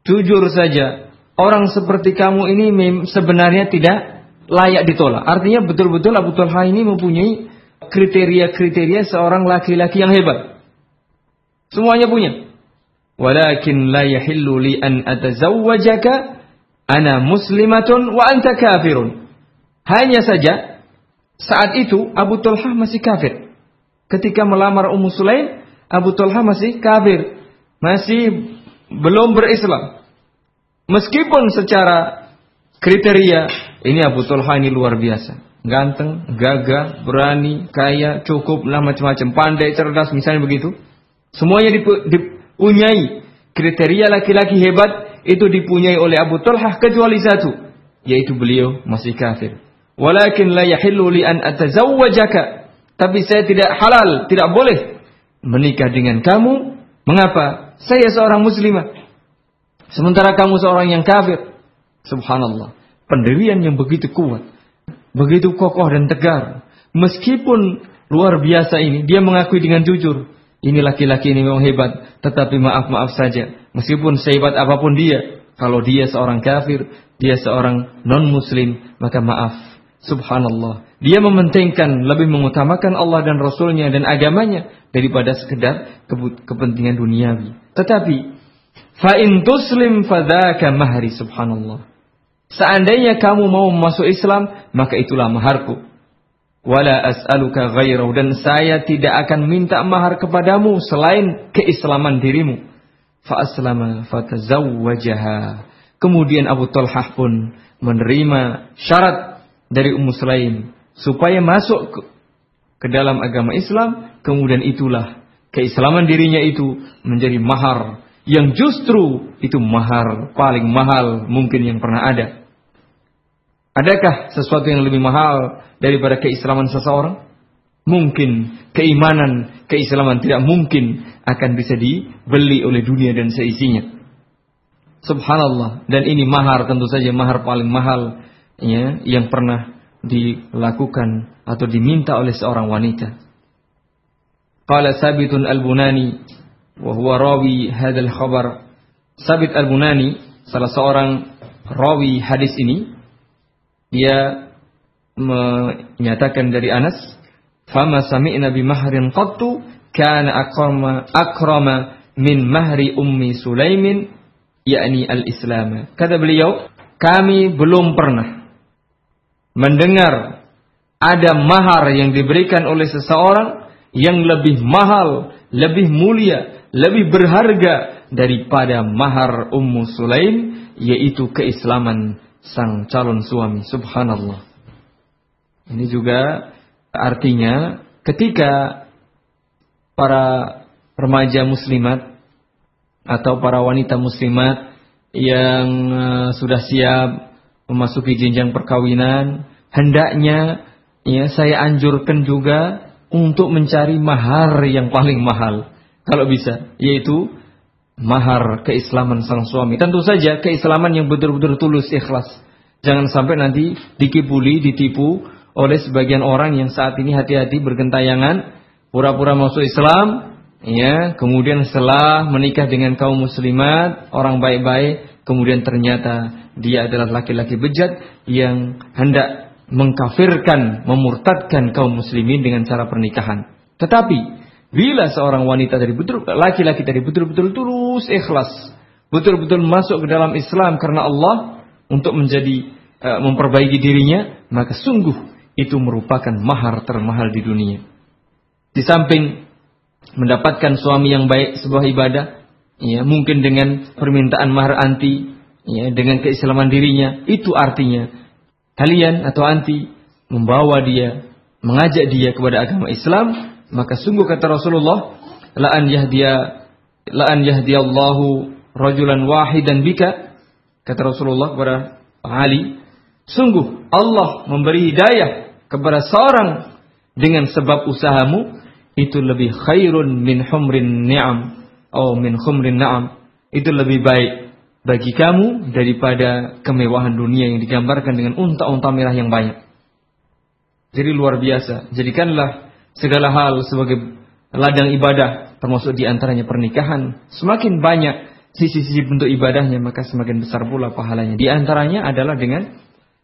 jujur saja, orang seperti kamu ini sebenarnya tidak layak ditolak. Artinya betul-betul Abu Talha ini mempunyai kriteria-kriteria seorang laki-laki yang hebat. Semuanya punya. Walakin la yahillu li an atazawwajaka ana muslimatun wa anta kafirun. Hanya saja saat itu Abu Talha masih kafir. Ketika melamar Ummu Sulaim, Abu Talha masih kafir, masih belum berislam. Meskipun secara kriteria ini Abu Talha ini luar biasa. Ganteng, gagah, berani, kaya, cukup, lah macam-macam, pandai, cerdas, misalnya begitu. Semuanya dipunyai. Kriteria laki-laki hebat itu dipunyai oleh Abu Talha kecuali satu, yaitu beliau masih kafir. Walakin la yahillu li an atazawwajaka. Tapi saya tidak halal, tidak boleh menikah dengan kamu. Mengapa? Saya seorang muslimah. Sementara kamu seorang yang kafir. Subhanallah. Pendirian yang begitu kuat. Begitu kokoh dan tegar. Meskipun luar biasa ini, dia mengakui dengan jujur. Ini laki-laki ini memang hebat. Tetapi maaf-maaf saja. Meskipun sehebat apa pun dia. Kalau dia seorang kafir, dia seorang non-muslim, maka maaf. Subhanallah. Dia mementingkan, lebih mengutamakan Allah dan Rasulnya dan agamanya daripada sekedar kepentingan duniawi. Tetapi, fa'in tuslim fadaka mahri subhanallah. Seandainya kamu mau masuk Islam, maka itulah maharku wala as'aluka ghairahu dan saya tidak akan minta mahar kepadamu selain keislaman dirimu. Fa aslama fatazawwajaha. Kemudian Abu Talhah pun menerima syarat dari Ummu Sulaim supaya masuk ke, ke dalam agama Islam, kemudian itulah keislaman dirinya itu menjadi mahar yang justru itu mahar paling mahal mungkin yang pernah ada. Adakah sesuatu yang lebih mahal daripada keislaman seseorang? Mungkin keimanan, keislaman tidak mungkin akan bisa dibeli oleh dunia dan seisinya. Subhanallah. Dan ini mahar tentu saja mahar paling mahal ya, yang pernah dilakukan atau diminta oleh seorang wanita. Qala Sabitun Al-Bunani wa huwa rawi hadzal khabar. Sabit Al-Bunani salah seorang rawi hadis ini dia menyatakan dari Anas, "Fama sami'na bi mahrin qattu kana akrama akrama min mahri ummi Sulaimin yakni al-Islam." Kata beliau, kami belum pernah mendengar ada mahar yang diberikan oleh seseorang yang lebih mahal, lebih mulia, lebih berharga daripada mahar Ummu Sulaim yaitu keislaman sang calon suami. Subhanallah. Ini juga artinya ketika para remaja muslimat atau para wanita muslimat yang uh, sudah siap memasuki jenjang perkawinan, hendaknya ya saya anjurkan juga untuk mencari mahar yang paling mahal kalau bisa, yaitu mahar keislaman sang suami. Tentu saja keislaman yang betul-betul tulus ikhlas. Jangan sampai nanti dikibuli, ditipu oleh sebagian orang yang saat ini hati-hati bergentayangan, pura-pura masuk Islam, ya, kemudian setelah menikah dengan kaum muslimat, orang baik-baik, kemudian ternyata dia adalah laki-laki bejat yang hendak mengkafirkan, memurtadkan kaum muslimin dengan cara pernikahan. Tetapi Bila seorang wanita dari betul laki-laki tadi betul-betul tulus ikhlas, betul-betul masuk ke dalam Islam karena Allah untuk menjadi uh, memperbaiki dirinya, maka sungguh itu merupakan mahar termahal di dunia. Di samping mendapatkan suami yang baik sebuah ibadah, ya mungkin dengan permintaan mahar anti, ya dengan keislaman dirinya, itu artinya kalian atau anti membawa dia, mengajak dia kepada agama Islam maka sungguh kata Rasulullah, la an yahdiya la an yahdiyallahu rajulan wahidan bika kata Rasulullah kepada Ali, sungguh Allah memberi hidayah kepada seorang dengan sebab usahamu itu lebih khairun min humrin ni'am atau min khumrin na'am itu lebih baik bagi kamu daripada kemewahan dunia yang digambarkan dengan unta-unta merah yang banyak. Jadi luar biasa. Jadikanlah segala hal sebagai ladang ibadah termasuk di antaranya pernikahan semakin banyak sisi-sisi bentuk ibadahnya maka semakin besar pula pahalanya. Di antaranya adalah dengan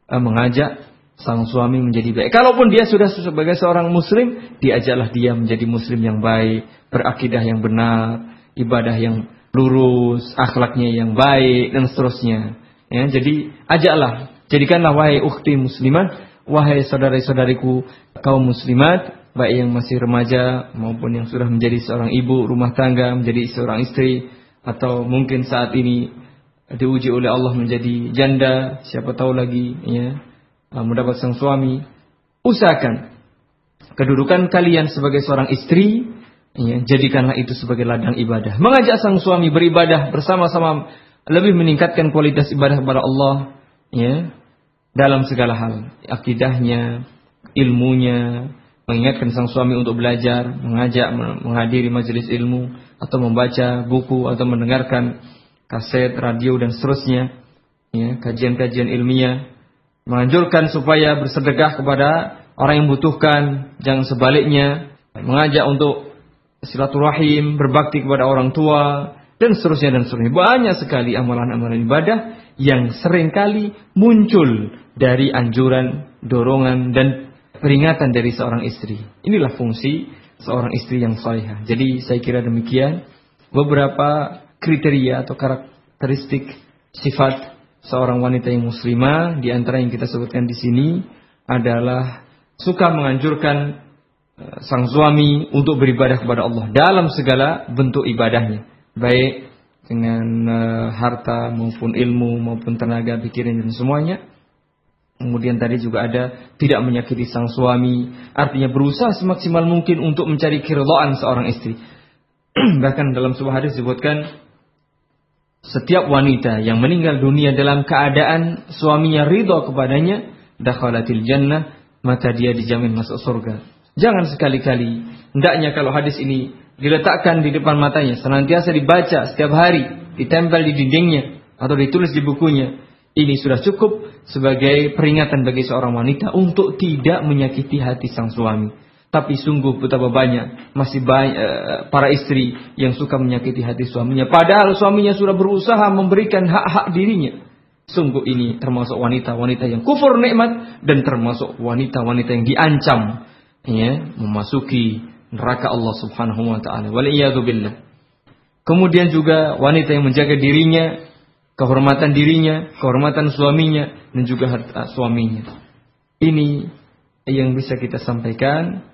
uh, mengajak sang suami menjadi baik. Kalaupun dia sudah sebagai seorang muslim diajaklah dia menjadi muslim yang baik berakidah yang benar ibadah yang lurus akhlaknya yang baik dan seterusnya. Ya, jadi ajaklah, jadikanlah wahai ukhti muslimat, wahai saudara-saudariku kaum muslimat, baik yang masih remaja maupun yang sudah menjadi seorang ibu rumah tangga, menjadi seorang istri atau mungkin saat ini diuji oleh Allah menjadi janda, siapa tahu lagi ya mendapat sang suami. Usahakan kedudukan kalian sebagai seorang istri ya, jadikanlah itu sebagai ladang ibadah. Mengajak sang suami beribadah bersama-sama lebih meningkatkan kualitas ibadah kepada Allah ya dalam segala hal akidahnya ilmunya mengingatkan sang suami untuk belajar mengajak menghadiri majelis ilmu atau membaca buku atau mendengarkan kaset radio dan seterusnya ya kajian-kajian ilmiah menganjurkan supaya bersedekah kepada orang yang membutuhkan jangan sebaliknya mengajak untuk silaturahim berbakti kepada orang tua dan seterusnya dan seterusnya. Banyak sekali amalan-amalan ibadah yang sering kali muncul dari anjuran, dorongan dan peringatan dari seorang istri. Inilah fungsi seorang istri yang salihah. Jadi saya kira demikian beberapa kriteria atau karakteristik sifat seorang wanita yang muslimah di antara yang kita sebutkan di sini adalah suka menganjurkan eh, sang suami untuk beribadah kepada Allah dalam segala bentuk ibadahnya baik dengan uh, harta maupun ilmu maupun tenaga pikiran dan semuanya. Kemudian tadi juga ada tidak menyakiti sang suami, artinya berusaha semaksimal mungkin untuk mencari keridhaan seorang istri. Bahkan dalam sebuah hadis disebutkan setiap wanita yang meninggal dunia dalam keadaan suaminya ridho kepadanya, dakhalatil jannah, maka dia dijamin masuk surga. Jangan sekali-kali, hendaknya kalau hadis ini diletakkan di depan matanya, senantiasa dibaca setiap hari, ditempel di dindingnya atau ditulis di bukunya. Ini sudah cukup sebagai peringatan bagi seorang wanita untuk tidak menyakiti hati sang suami. Tapi sungguh betapa banyak masih banyak uh, para istri yang suka menyakiti hati suaminya. Padahal suaminya sudah berusaha memberikan hak-hak dirinya. Sungguh ini termasuk wanita-wanita yang kufur nikmat dan termasuk wanita-wanita yang diancam ya memasuki neraka Allah Subhanahu wa taala. Kemudian juga wanita yang menjaga dirinya, kehormatan dirinya, kehormatan suaminya dan juga harta suaminya. Ini yang bisa kita sampaikan.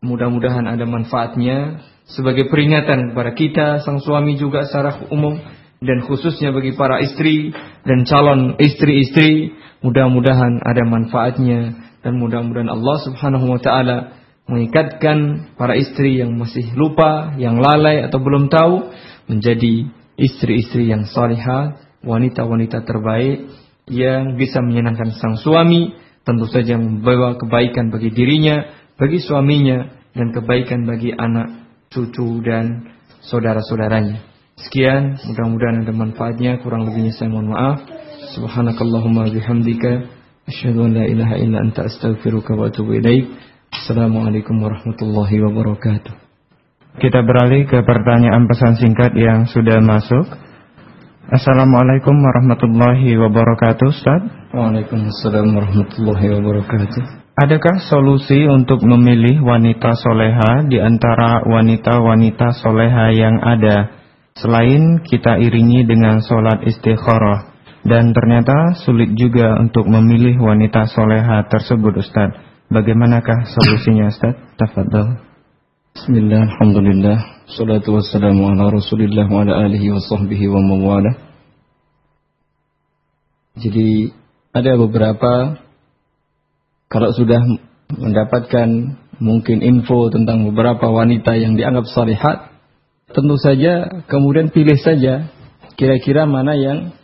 Mudah-mudahan ada manfaatnya sebagai peringatan kepada kita sang suami juga secara umum dan khususnya bagi para istri dan calon istri-istri mudah-mudahan ada manfaatnya dan mudah-mudahan Allah Subhanahu wa taala mengikatkan para istri yang masih lupa, yang lalai atau belum tahu menjadi istri-istri yang salihah, wanita-wanita terbaik yang bisa menyenangkan sang suami, tentu saja membawa kebaikan bagi dirinya, bagi suaminya dan kebaikan bagi anak, cucu dan saudara-saudaranya. Sekian, mudah-mudahan ada manfaatnya, kurang lebihnya saya mohon maaf. Subhanakallahumma bihamdika asyhadu an la ilaha illa anta astaghfiruka wa atubu ilaik. Assalamualaikum warahmatullahi wabarakatuh. Kita beralih ke pertanyaan pesan singkat yang sudah masuk. Assalamualaikum warahmatullahi wabarakatuh, Ustaz. Waalaikumsalam warahmatullahi wabarakatuh. Adakah solusi untuk memilih wanita soleha di antara wanita-wanita soleha yang ada selain kita iringi dengan sholat istikharah dan ternyata sulit juga untuk memilih wanita soleha tersebut Ustaz. Bagaimanakah solusinya Ustaz? Tafadhal. Bismillah, alhamdulillah. Salatu wassalamu ala rasulillah wa ala alihi wa sahbihi wa. Jadi ada beberapa kalau sudah mendapatkan mungkin info tentang beberapa wanita yang dianggap salihat, tentu saja kemudian pilih saja kira-kira mana yang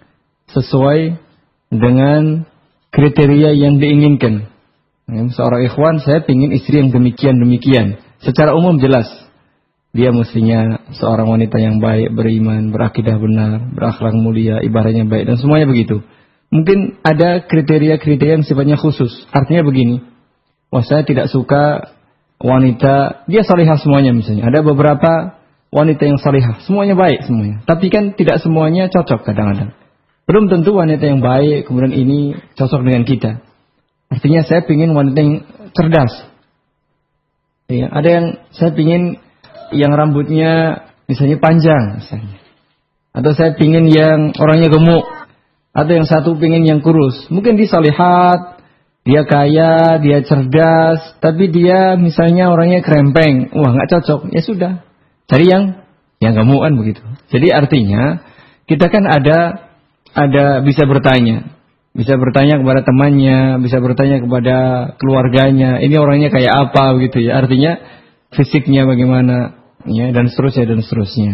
sesuai dengan kriteria yang diinginkan. Seorang ikhwan saya ingin istri yang demikian-demikian. Secara umum jelas. Dia mestinya seorang wanita yang baik, beriman, berakidah benar, berakhlak mulia, ibadahnya baik, dan semuanya begitu. Mungkin ada kriteria-kriteria yang sifatnya khusus. Artinya begini. Wah saya tidak suka wanita, dia salihah semuanya misalnya. Ada beberapa wanita yang salihah, semuanya baik semuanya. Tapi kan tidak semuanya cocok kadang-kadang. Belum tentu wanita yang baik, kemudian ini cocok dengan kita. Artinya saya ingin wanita yang cerdas. Ya, ada yang saya ingin yang rambutnya misalnya panjang misalnya. Atau saya ingin yang orangnya gemuk. Atau yang satu pengen yang kurus. Mungkin dia salihat, dia kaya, dia cerdas, tapi dia misalnya orangnya krempeng. Wah nggak cocok. Ya sudah. Cari yang yang kamu kan begitu. Jadi artinya kita kan ada ada bisa bertanya. Bisa bertanya kepada temannya, bisa bertanya kepada keluarganya. Ini orangnya kayak apa begitu ya. Artinya fisiknya bagaimana ya dan seterusnya dan seterusnya.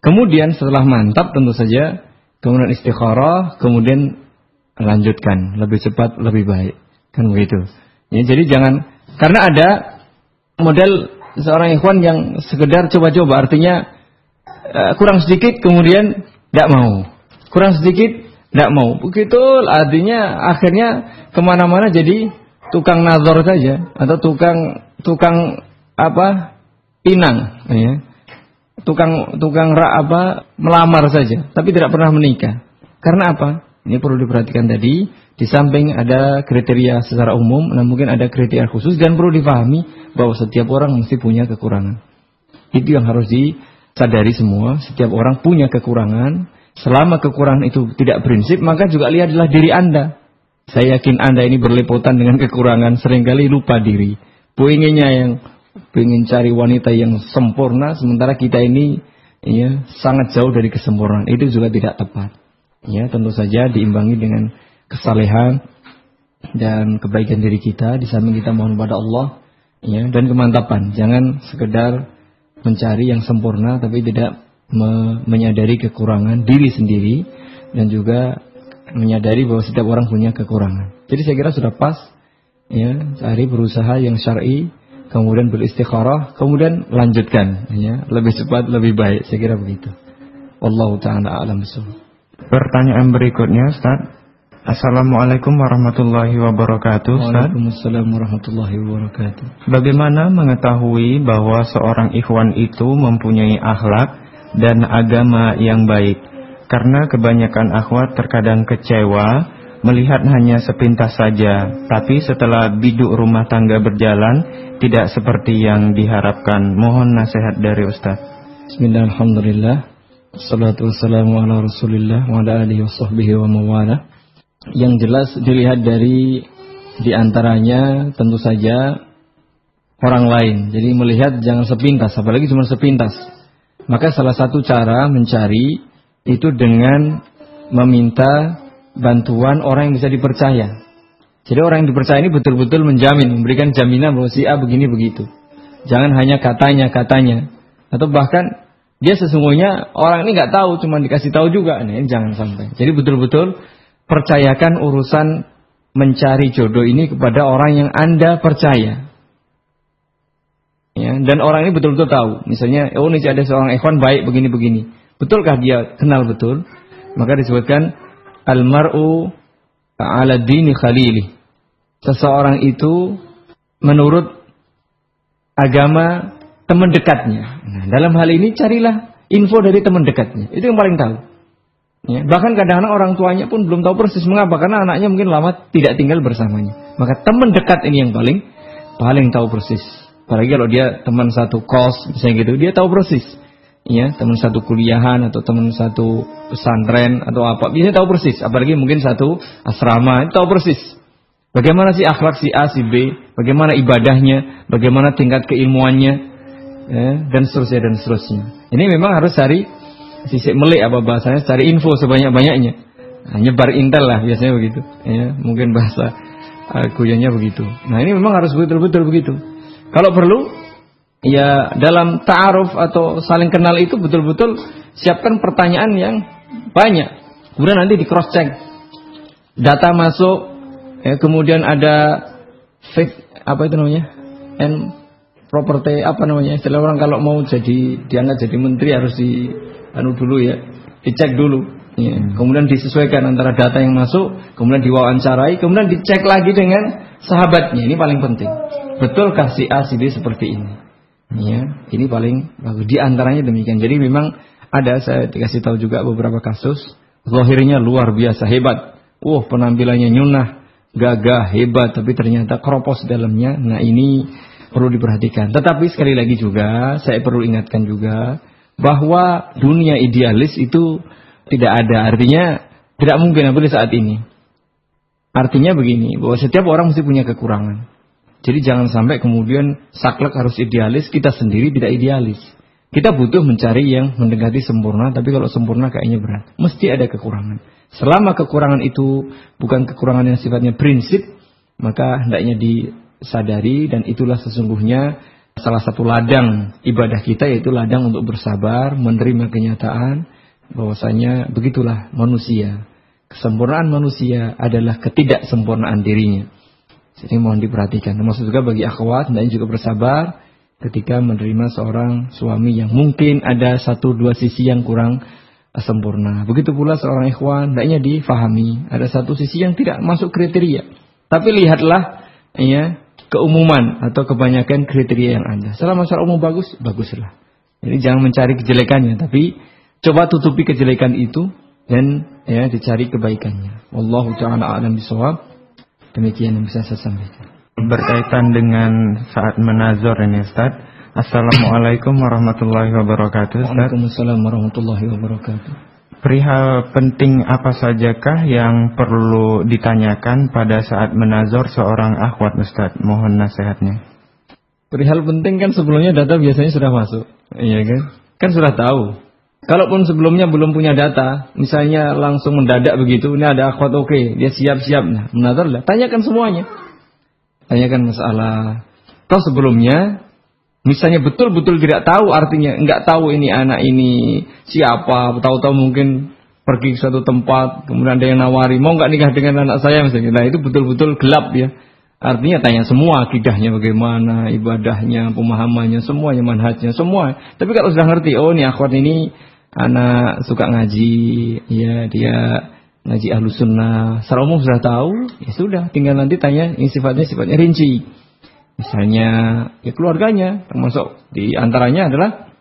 Kemudian setelah mantap tentu saja kemudian istikharah, kemudian lanjutkan. Lebih cepat lebih baik. Kan begitu. Ya, jadi jangan karena ada model seorang ikhwan yang sekedar coba-coba. Artinya uh, kurang sedikit kemudian tidak mau. Kurang sedikit tidak mau. Begitu artinya akhirnya ke mana-mana jadi tukang nazar saja atau tukang tukang apa pinang ya tukang tukang rak apa melamar saja, tapi tidak pernah menikah. Karena apa? Ini perlu diperhatikan tadi. Di samping ada kriteria secara umum, nah mungkin ada kriteria khusus dan perlu difahami bahwa setiap orang mesti punya kekurangan. Itu yang harus disadari semua. Setiap orang punya kekurangan. Selama kekurangan itu tidak prinsip, maka juga lihatlah diri Anda. Saya yakin Anda ini berlepotan dengan kekurangan, sering kali lupa diri. Poinnya yang ingin cari wanita yang sempurna sementara kita ini ya sangat jauh dari kesempurnaan. Itu juga tidak tepat. Ya tentu saja diimbangi dengan kesalehan dan kebaikan diri kita. Di samping kita mohon pada Allah ya dan kemantapan. Jangan sekedar mencari yang sempurna tapi tidak me menyadari kekurangan diri sendiri dan juga menyadari bahwa setiap orang punya kekurangan. Jadi saya kira sudah pas ya cari berusaha yang syar'i kemudian beristikharah, kemudian lanjutkan ya, lebih cepat lebih baik saya kira begitu. Wallahu taala alam Pertanyaan berikutnya Ustaz. Assalamualaikum warahmatullahi wabarakatuh Ustaz. Waalaikumsalam warahmatullahi wabarakatuh. Bagaimana mengetahui bahwa seorang ikhwan itu mempunyai akhlak dan agama yang baik? Karena kebanyakan akhwat terkadang kecewa melihat hanya sepintas saja, tapi setelah biduk rumah tangga berjalan tidak seperti yang diharapkan. Mohon nasihat dari Ustaz. Bismillahirrahmanirrahim. Salatu wassalamu ala rasulillah wa ala alihi wa wa mawala. Yang jelas dilihat dari di antaranya tentu saja orang lain. Jadi melihat jangan sepintas, apalagi cuma sepintas. Maka salah satu cara mencari itu dengan meminta bantuan orang yang bisa dipercaya. Jadi orang yang dipercaya ini betul-betul menjamin, memberikan jaminan bahwa si A begini begitu. Jangan hanya katanya katanya, atau bahkan dia sesungguhnya orang ini nggak tahu, cuma dikasih tahu juga. Nih, jangan sampai. Jadi betul-betul percayakan urusan mencari jodoh ini kepada orang yang anda percaya. Ya, dan orang ini betul-betul tahu. Misalnya, oh ini ada seorang ikhwan baik begini-begini. Betulkah dia kenal betul? Maka disebutkan Al-mar'u ala dini khalili. Seseorang itu menurut agama teman dekatnya. Nah, dalam hal ini carilah info dari teman dekatnya. Itu yang paling tahu. Ya, bahkan kadang-kadang orang tuanya pun belum tahu persis mengapa karena anaknya mungkin lama tidak tinggal bersamanya. Maka teman dekat ini yang paling paling tahu persis. Apalagi kalau dia teman satu kos misalnya gitu, dia tahu persis ya teman satu kuliahan atau teman satu pesantren atau apa. Biasanya tahu persis apalagi mungkin satu asrama tahu persis. Bagaimana sih akhlak si A si B bagaimana ibadahnya bagaimana tingkat keilmuannya ya, dan seterusnya dan seterusnya. Ini memang harus cari sisi melik apa bahasanya cari info sebanyak banyaknya nah, nyebar intel lah biasanya begitu ya. Mungkin bahasa uh, begitu. Nah ini memang harus betul-betul begitu. Kalau perlu ya dalam ta'aruf atau saling kenal itu betul-betul siapkan pertanyaan yang banyak. Kemudian nanti di cross check. Data masuk, ya, kemudian ada fake apa itu namanya? And property apa namanya? Istilah orang kalau mau jadi diangkat jadi menteri harus di anu dulu ya, dicek dulu. Ya. Kemudian disesuaikan antara data yang masuk, kemudian diwawancarai, kemudian dicek lagi dengan sahabatnya. Ini paling penting. Betulkah si A si B seperti ini? Ya, ini paling bagus. Di antaranya demikian. Jadi memang ada saya dikasih tahu juga beberapa kasus. Zahirnya luar biasa hebat. Wah, penampilannya nyunah, gagah, hebat, tapi ternyata keropos dalamnya. Nah, ini perlu diperhatikan. Tetapi sekali lagi juga saya perlu ingatkan juga bahwa dunia idealis itu tidak ada. Artinya Tidak mungkin apalagi saat ini. Artinya begini, bahwa setiap orang mesti punya kekurangan. Jadi jangan sampai kemudian saklek harus idealis, kita sendiri tidak idealis. Kita butuh mencari yang mendekati sempurna, tapi kalau sempurna kayaknya berat. Mesti ada kekurangan. Selama kekurangan itu bukan kekurangan yang sifatnya prinsip, maka hendaknya disadari dan itulah sesungguhnya salah satu ladang ibadah kita yaitu ladang untuk bersabar, menerima kenyataan bahwasanya begitulah manusia. Kesempurnaan manusia adalah ketidaksempurnaan dirinya. Jadi mohon diperhatikan. Termasuk juga bagi akhwat dan juga bersabar ketika menerima seorang suami yang mungkin ada satu dua sisi yang kurang sempurna. Begitu pula seorang ikhwan, hendaknya difahami ada satu sisi yang tidak masuk kriteria. Tapi lihatlah ya keumuman atau kebanyakan kriteria yang ada. Selama secara umum bagus, baguslah. Jadi jangan mencari kejelekannya, tapi coba tutupi kejelekan itu dan ya dicari kebaikannya. Wallahu taala alam bisawab. Demikian yang bisa saya sampaikan. Berkaitan dengan saat menazor ini Ustaz. Assalamualaikum warahmatullahi wabarakatuh. Ustaz. Waalaikumsalam warahmatullahi wabarakatuh. Perihal penting apa sajakah yang perlu ditanyakan pada saat menazor seorang akhwat Ustaz? Mohon nasihatnya. Perihal penting kan sebelumnya data biasanya sudah masuk. Iya kan? Kan sudah tahu. Kalaupun sebelumnya belum punya data, misalnya langsung mendadak begitu, ini ada akhwat oke, okay, dia siap-siap, nah menazor lah. Tanyakan semuanya. Tanyakan masalah. Toh sebelumnya Misalnya betul-betul tidak tahu artinya, nggak tahu ini anak ini siapa, tahu-tahu mungkin pergi ke suatu tempat, kemudian ada yang nawari, mau nggak nikah dengan anak saya misalnya. Nah itu betul-betul gelap ya. Artinya tanya semua akidahnya bagaimana, ibadahnya, pemahamannya, semuanya, manhajnya, semua. Tapi kalau sudah ngerti, oh ini akhwat ini anak suka ngaji, ya dia ngaji ahlus sunnah. Secara umum sudah tahu, ya sudah, tinggal nanti tanya ini sifatnya sifatnya rinci. Misalnya ya keluarganya termasuk di antaranya adalah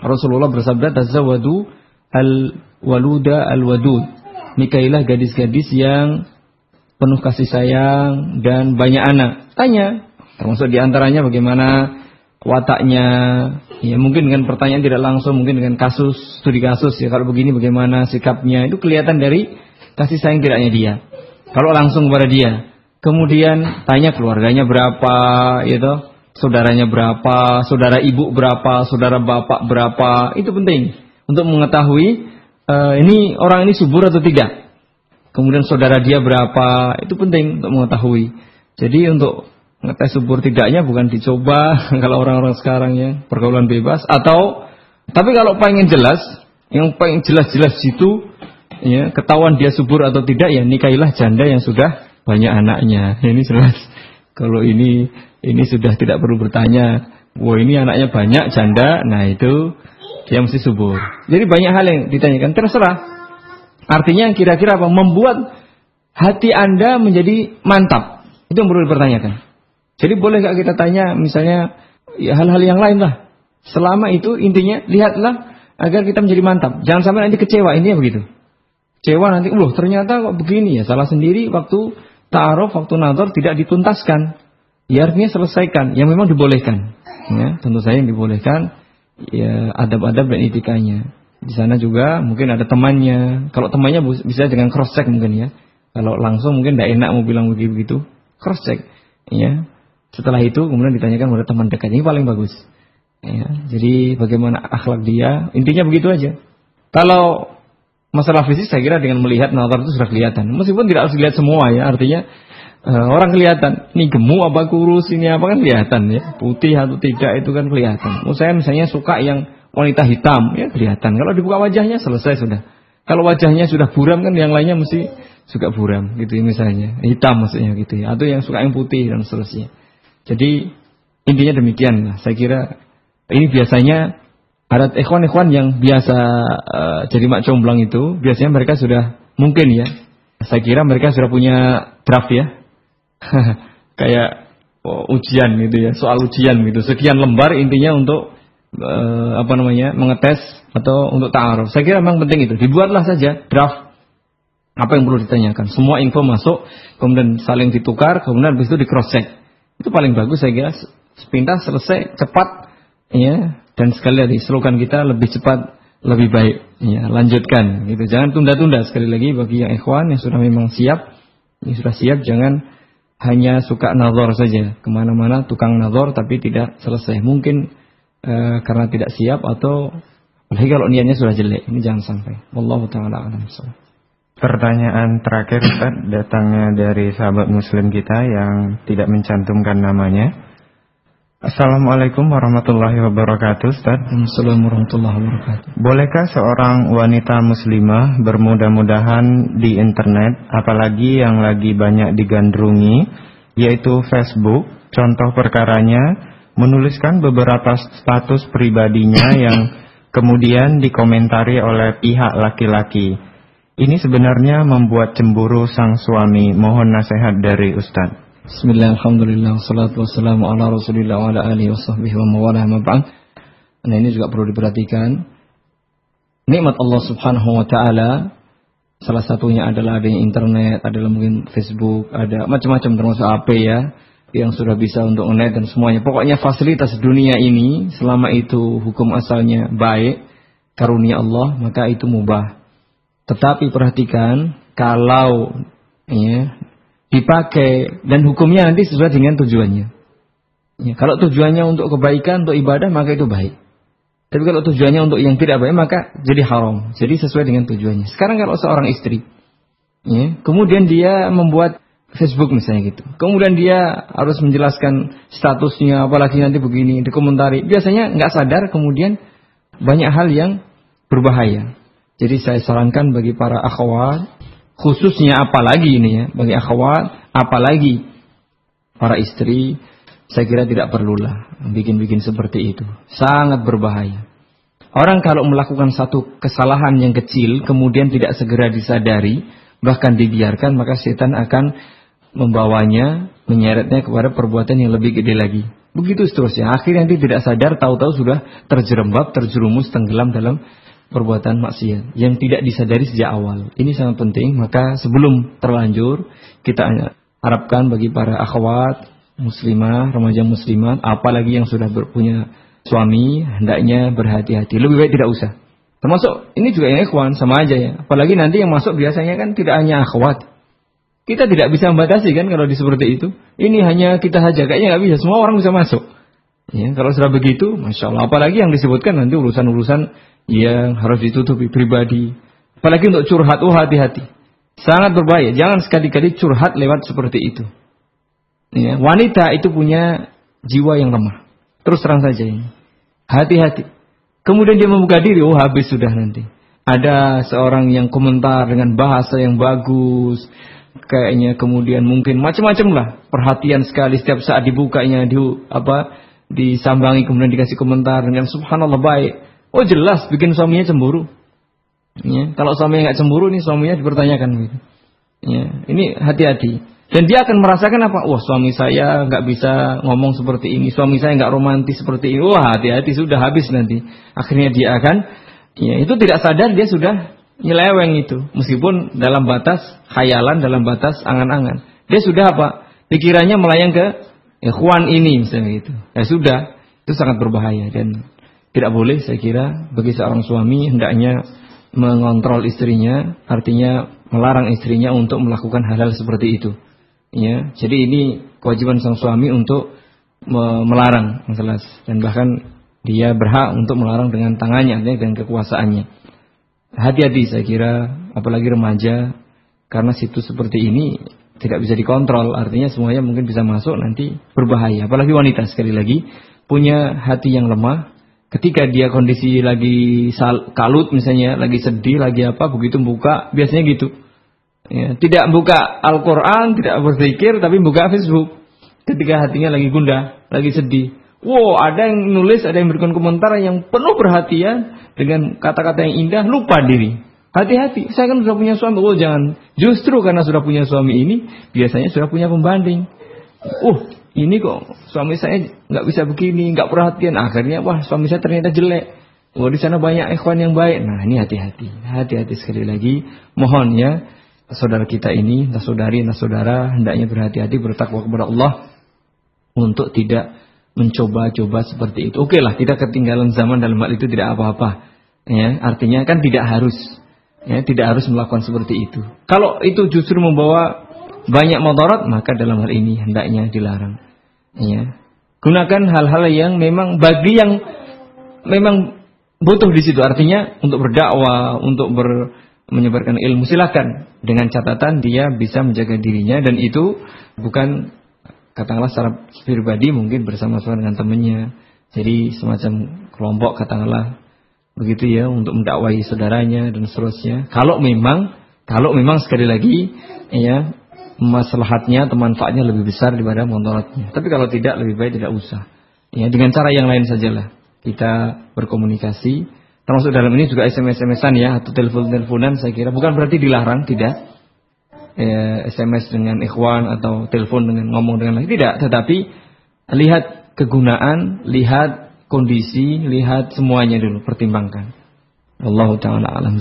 Rasulullah bersabda tazawwadu al-waluda al-wadud. Nikailah gadis-gadis yang penuh kasih sayang dan banyak anak. Tanya termasuk di antaranya bagaimana wataknya ya mungkin dengan pertanyaan tidak langsung mungkin dengan kasus studi kasus ya kalau begini bagaimana sikapnya itu kelihatan dari kasih sayang tidaknya dia kalau langsung kepada dia Kemudian tanya keluarganya berapa, gitu. Saudaranya berapa, saudara ibu berapa, saudara bapak berapa. Itu penting untuk mengetahui uh, ini orang ini subur atau tidak. Kemudian saudara dia berapa, itu penting untuk mengetahui. Jadi untuk ngetes subur tidaknya bukan dicoba kalau orang-orang sekarang ya pergaulan bebas atau tapi kalau pengen jelas yang pengen jelas-jelas itu ya ketahuan dia subur atau tidak ya nikahilah janda yang sudah banyak anaknya. Ini jelas. Kalau ini ini sudah tidak perlu bertanya. Wah ini anaknya banyak janda. Nah itu dia mesti subur. Jadi banyak hal yang ditanyakan. Terserah. Artinya kira-kira apa? Membuat hati anda menjadi mantap. Itu yang perlu dipertanyakan. Jadi boleh gak kita tanya misalnya ya hal-hal yang lain lah. Selama itu intinya lihatlah agar kita menjadi mantap. Jangan sampai nanti kecewa. Ini ya begitu. Kecewa nanti, loh ternyata kok begini ya. Salah sendiri waktu ta'aruf waktu nazar tidak dituntaskan. Ya artinya selesaikan, yang memang dibolehkan. Ya, tentu saja yang dibolehkan ya adab-adab dan etikanya. Di sana juga mungkin ada temannya. Kalau temannya bisa dengan cross check mungkin ya. Kalau langsung mungkin tidak enak mau bilang begitu. Cross check. Ya. Setelah itu kemudian ditanyakan pada teman dekat. Ini paling bagus. Ya. Jadi bagaimana akhlak dia. Intinya begitu aja. Kalau Masalah fisik saya kira dengan melihat nazar itu sudah kelihatan. Meskipun tidak harus dilihat semua ya, artinya uh, orang kelihatan. Ini gemuk apa kurus, ini apa kan kelihatan ya. Putih atau tidak itu kan kelihatan. Saya misalnya suka yang wanita hitam ya kelihatan. Kalau dibuka wajahnya selesai sudah. Kalau wajahnya sudah buram kan yang lainnya mesti suka buram gitu ya misalnya. Hitam maksudnya gitu ya. Atau yang suka yang putih dan seterusnya. Jadi intinya demikian lah. Saya kira ini biasanya ada ikhwan-ikhwan yang biasa uh, jadi mak comblang itu, biasanya mereka sudah mungkin ya. Saya kira mereka sudah punya draft ya. Kayak oh, ujian gitu ya, soal ujian gitu. Sekian lembar intinya untuk uh, apa namanya? mengetes atau untuk ta'aruf. Saya kira memang penting itu. Dibuatlah saja draft apa yang perlu ditanyakan. Semua info masuk, kemudian saling ditukar, kemudian habis itu di cross check. Itu paling bagus saya kira. Sepintas selesai cepat ya dan sekali lagi slogan kita lebih cepat lebih baik ya lanjutkan gitu jangan tunda-tunda sekali lagi bagi yang ikhwan yang sudah memang siap ini sudah siap jangan hanya suka nazar saja ke mana-mana tukang nazar tapi tidak selesai mungkin uh, karena tidak siap atau apalagi kalau niatnya sudah jelek ini jangan sampai. Wallahu taala alam Pertanyaan terakhir Ustaz datangnya dari sahabat muslim kita yang tidak mencantumkan namanya. Assalamualaikum warahmatullahi wabarakatuh Ustaz. Assalamualaikum warahmatullahi wabarakatuh. Bolehkah seorang wanita muslimah bermudah-mudahan di internet Apalagi yang lagi banyak digandrungi Yaitu Facebook? Contoh perkaranya Menuliskan beberapa status pribadinya yang kemudian dikomentari oleh pihak laki-laki Ini sebenarnya membuat cemburu sang suami Mohon nasihat dari Ustadz Bismillah, Alhamdulillah, salatu wassalamu ala rasulillah wa ala alihi wa sahbihi wa mawalah mab'an. Nah ini juga perlu diperhatikan. Nikmat Allah subhanahu wa ta'ala, salah satunya adalah adanya internet, adalah mungkin Facebook, ada macam-macam termasuk HP ya, yang sudah bisa untuk net dan semuanya. Pokoknya fasilitas dunia ini, selama itu hukum asalnya baik, karunia Allah, maka itu mubah. Tetapi perhatikan, kalau ya, dipakai dan hukumnya nanti sesuai dengan tujuannya. Ya, kalau tujuannya untuk kebaikan, untuk ibadah, maka itu baik. Tapi kalau tujuannya untuk yang tidak baik, maka jadi haram. Jadi sesuai dengan tujuannya. Sekarang kalau seorang istri, ya, kemudian dia membuat Facebook misalnya gitu. Kemudian dia harus menjelaskan statusnya, apalagi nanti begini, dikomentari. Biasanya nggak sadar, kemudian banyak hal yang berbahaya. Jadi saya sarankan bagi para akhwat khususnya apalagi ini ya bagi akhwat apalagi para istri saya kira tidak perlulah bikin-bikin seperti itu sangat berbahaya orang kalau melakukan satu kesalahan yang kecil kemudian tidak segera disadari bahkan dibiarkan maka setan akan membawanya menyeretnya kepada perbuatan yang lebih gede lagi begitu seterusnya akhirnya nanti tidak sadar tahu-tahu sudah terjerembab terjerumus tenggelam dalam perbuatan maksiat yang tidak disadari sejak awal. Ini sangat penting, maka sebelum terlanjur kita harapkan bagi para akhwat muslimah, remaja muslimat, apalagi yang sudah berpunya suami, hendaknya berhati-hati. Lebih baik tidak usah. Termasuk ini juga yang ikhwan sama aja ya. Apalagi nanti yang masuk biasanya kan tidak hanya akhwat. Kita tidak bisa membatasi kan kalau di seperti itu. Ini hanya kita saja, kayaknya nggak bisa. Semua orang bisa masuk. Ya, kalau sudah begitu, masya Allah. Apalagi yang disebutkan nanti urusan-urusan yang harus ditutupi pribadi. Apalagi untuk curhat, oh hati-hati. Sangat berbahaya. Jangan sekali-kali curhat lewat seperti itu. Ya, wanita itu punya jiwa yang lemah. Terus terang saja ini. Hati-hati. Kemudian dia membuka diri, oh habis sudah nanti. Ada seorang yang komentar dengan bahasa yang bagus, kayaknya kemudian mungkin macam-macam lah perhatian sekali setiap saat dibukanya di apa disambangi kemudian dikasih komentar dengan subhanallah baik Oh jelas bikin suaminya cemburu. Ya, kalau suaminya nggak cemburu nih suaminya dipertanyakan gitu. Ya, ini hati-hati. Dan dia akan merasakan apa? Wah suami saya nggak bisa ngomong seperti ini, suami saya nggak romantis seperti ini. Wah hati-hati sudah habis nanti. Akhirnya dia akan, ya itu tidak sadar dia sudah nyeleweng itu, meskipun dalam batas khayalan, dalam batas angan-angan. Dia sudah apa? Pikirannya melayang ke ikhwan ini misalnya gitu. Ya sudah, itu sangat berbahaya dan tidak boleh saya kira bagi seorang suami hendaknya mengontrol istrinya, artinya melarang istrinya untuk melakukan hal-hal seperti itu. Ya, jadi ini kewajiban sang suami untuk melarang jelas dan bahkan dia berhak untuk melarang dengan tangannya ya, dengan kekuasaannya. Hati-hati saya kira apalagi remaja karena situs seperti ini tidak bisa dikontrol artinya semuanya mungkin bisa masuk nanti berbahaya apalagi wanita sekali lagi punya hati yang lemah ketika dia kondisi lagi sal, kalut misalnya, lagi sedih, lagi apa, begitu buka, biasanya gitu. Ya, tidak buka Al-Quran, tidak berzikir, tapi buka Facebook. Ketika hatinya lagi gundah, lagi sedih. Wow, ada yang nulis, ada yang berikan komentar yang penuh perhatian dengan kata-kata yang indah, lupa diri. Hati-hati, saya kan sudah punya suami. Oh jangan, justru karena sudah punya suami ini, biasanya sudah punya pembanding. Uh, ini kok suami saya nggak bisa begini, nggak perhatian. Akhirnya wah suami saya ternyata jelek. Oh di sana banyak ikhwan yang baik. Nah ini hati-hati, hati-hati sekali lagi. Mohon ya saudara kita ini, entah saudari, saudara, hendaknya berhati-hati bertakwa kepada Allah untuk tidak mencoba-coba seperti itu. Oke lah, kita ketinggalan zaman dalam hal itu tidak apa-apa. Ya, artinya kan tidak harus ya, tidak harus melakukan seperti itu. Kalau itu justru membawa banyak motorot, maka dalam hal ini hendaknya dilarang. Ya. Gunakan hal-hal yang memang bagi yang memang butuh di situ. Artinya untuk berdakwah, untuk ber, menyebarkan ilmu silakan dengan catatan dia bisa menjaga dirinya dan itu bukan katakanlah secara pribadi mungkin bersama-sama dengan temannya. Jadi semacam kelompok katakanlah begitu ya untuk mendakwahi saudaranya dan seterusnya. Kalau memang kalau memang sekali lagi ya maslahatnya atau manfaatnya lebih besar daripada montorotnya. Tapi kalau tidak lebih baik tidak usah. Ya dengan cara yang lain sajalah kita berkomunikasi. Termasuk dalam ini juga SMS-SMSan ya atau telepon-teleponan saya kira bukan berarti dilarang tidak. Ya, SMS dengan ikhwan atau telepon dengan ngomong dengan lain tidak, tetapi lihat kegunaan, lihat kondisi, lihat semuanya dulu pertimbangkan. Allah taala alam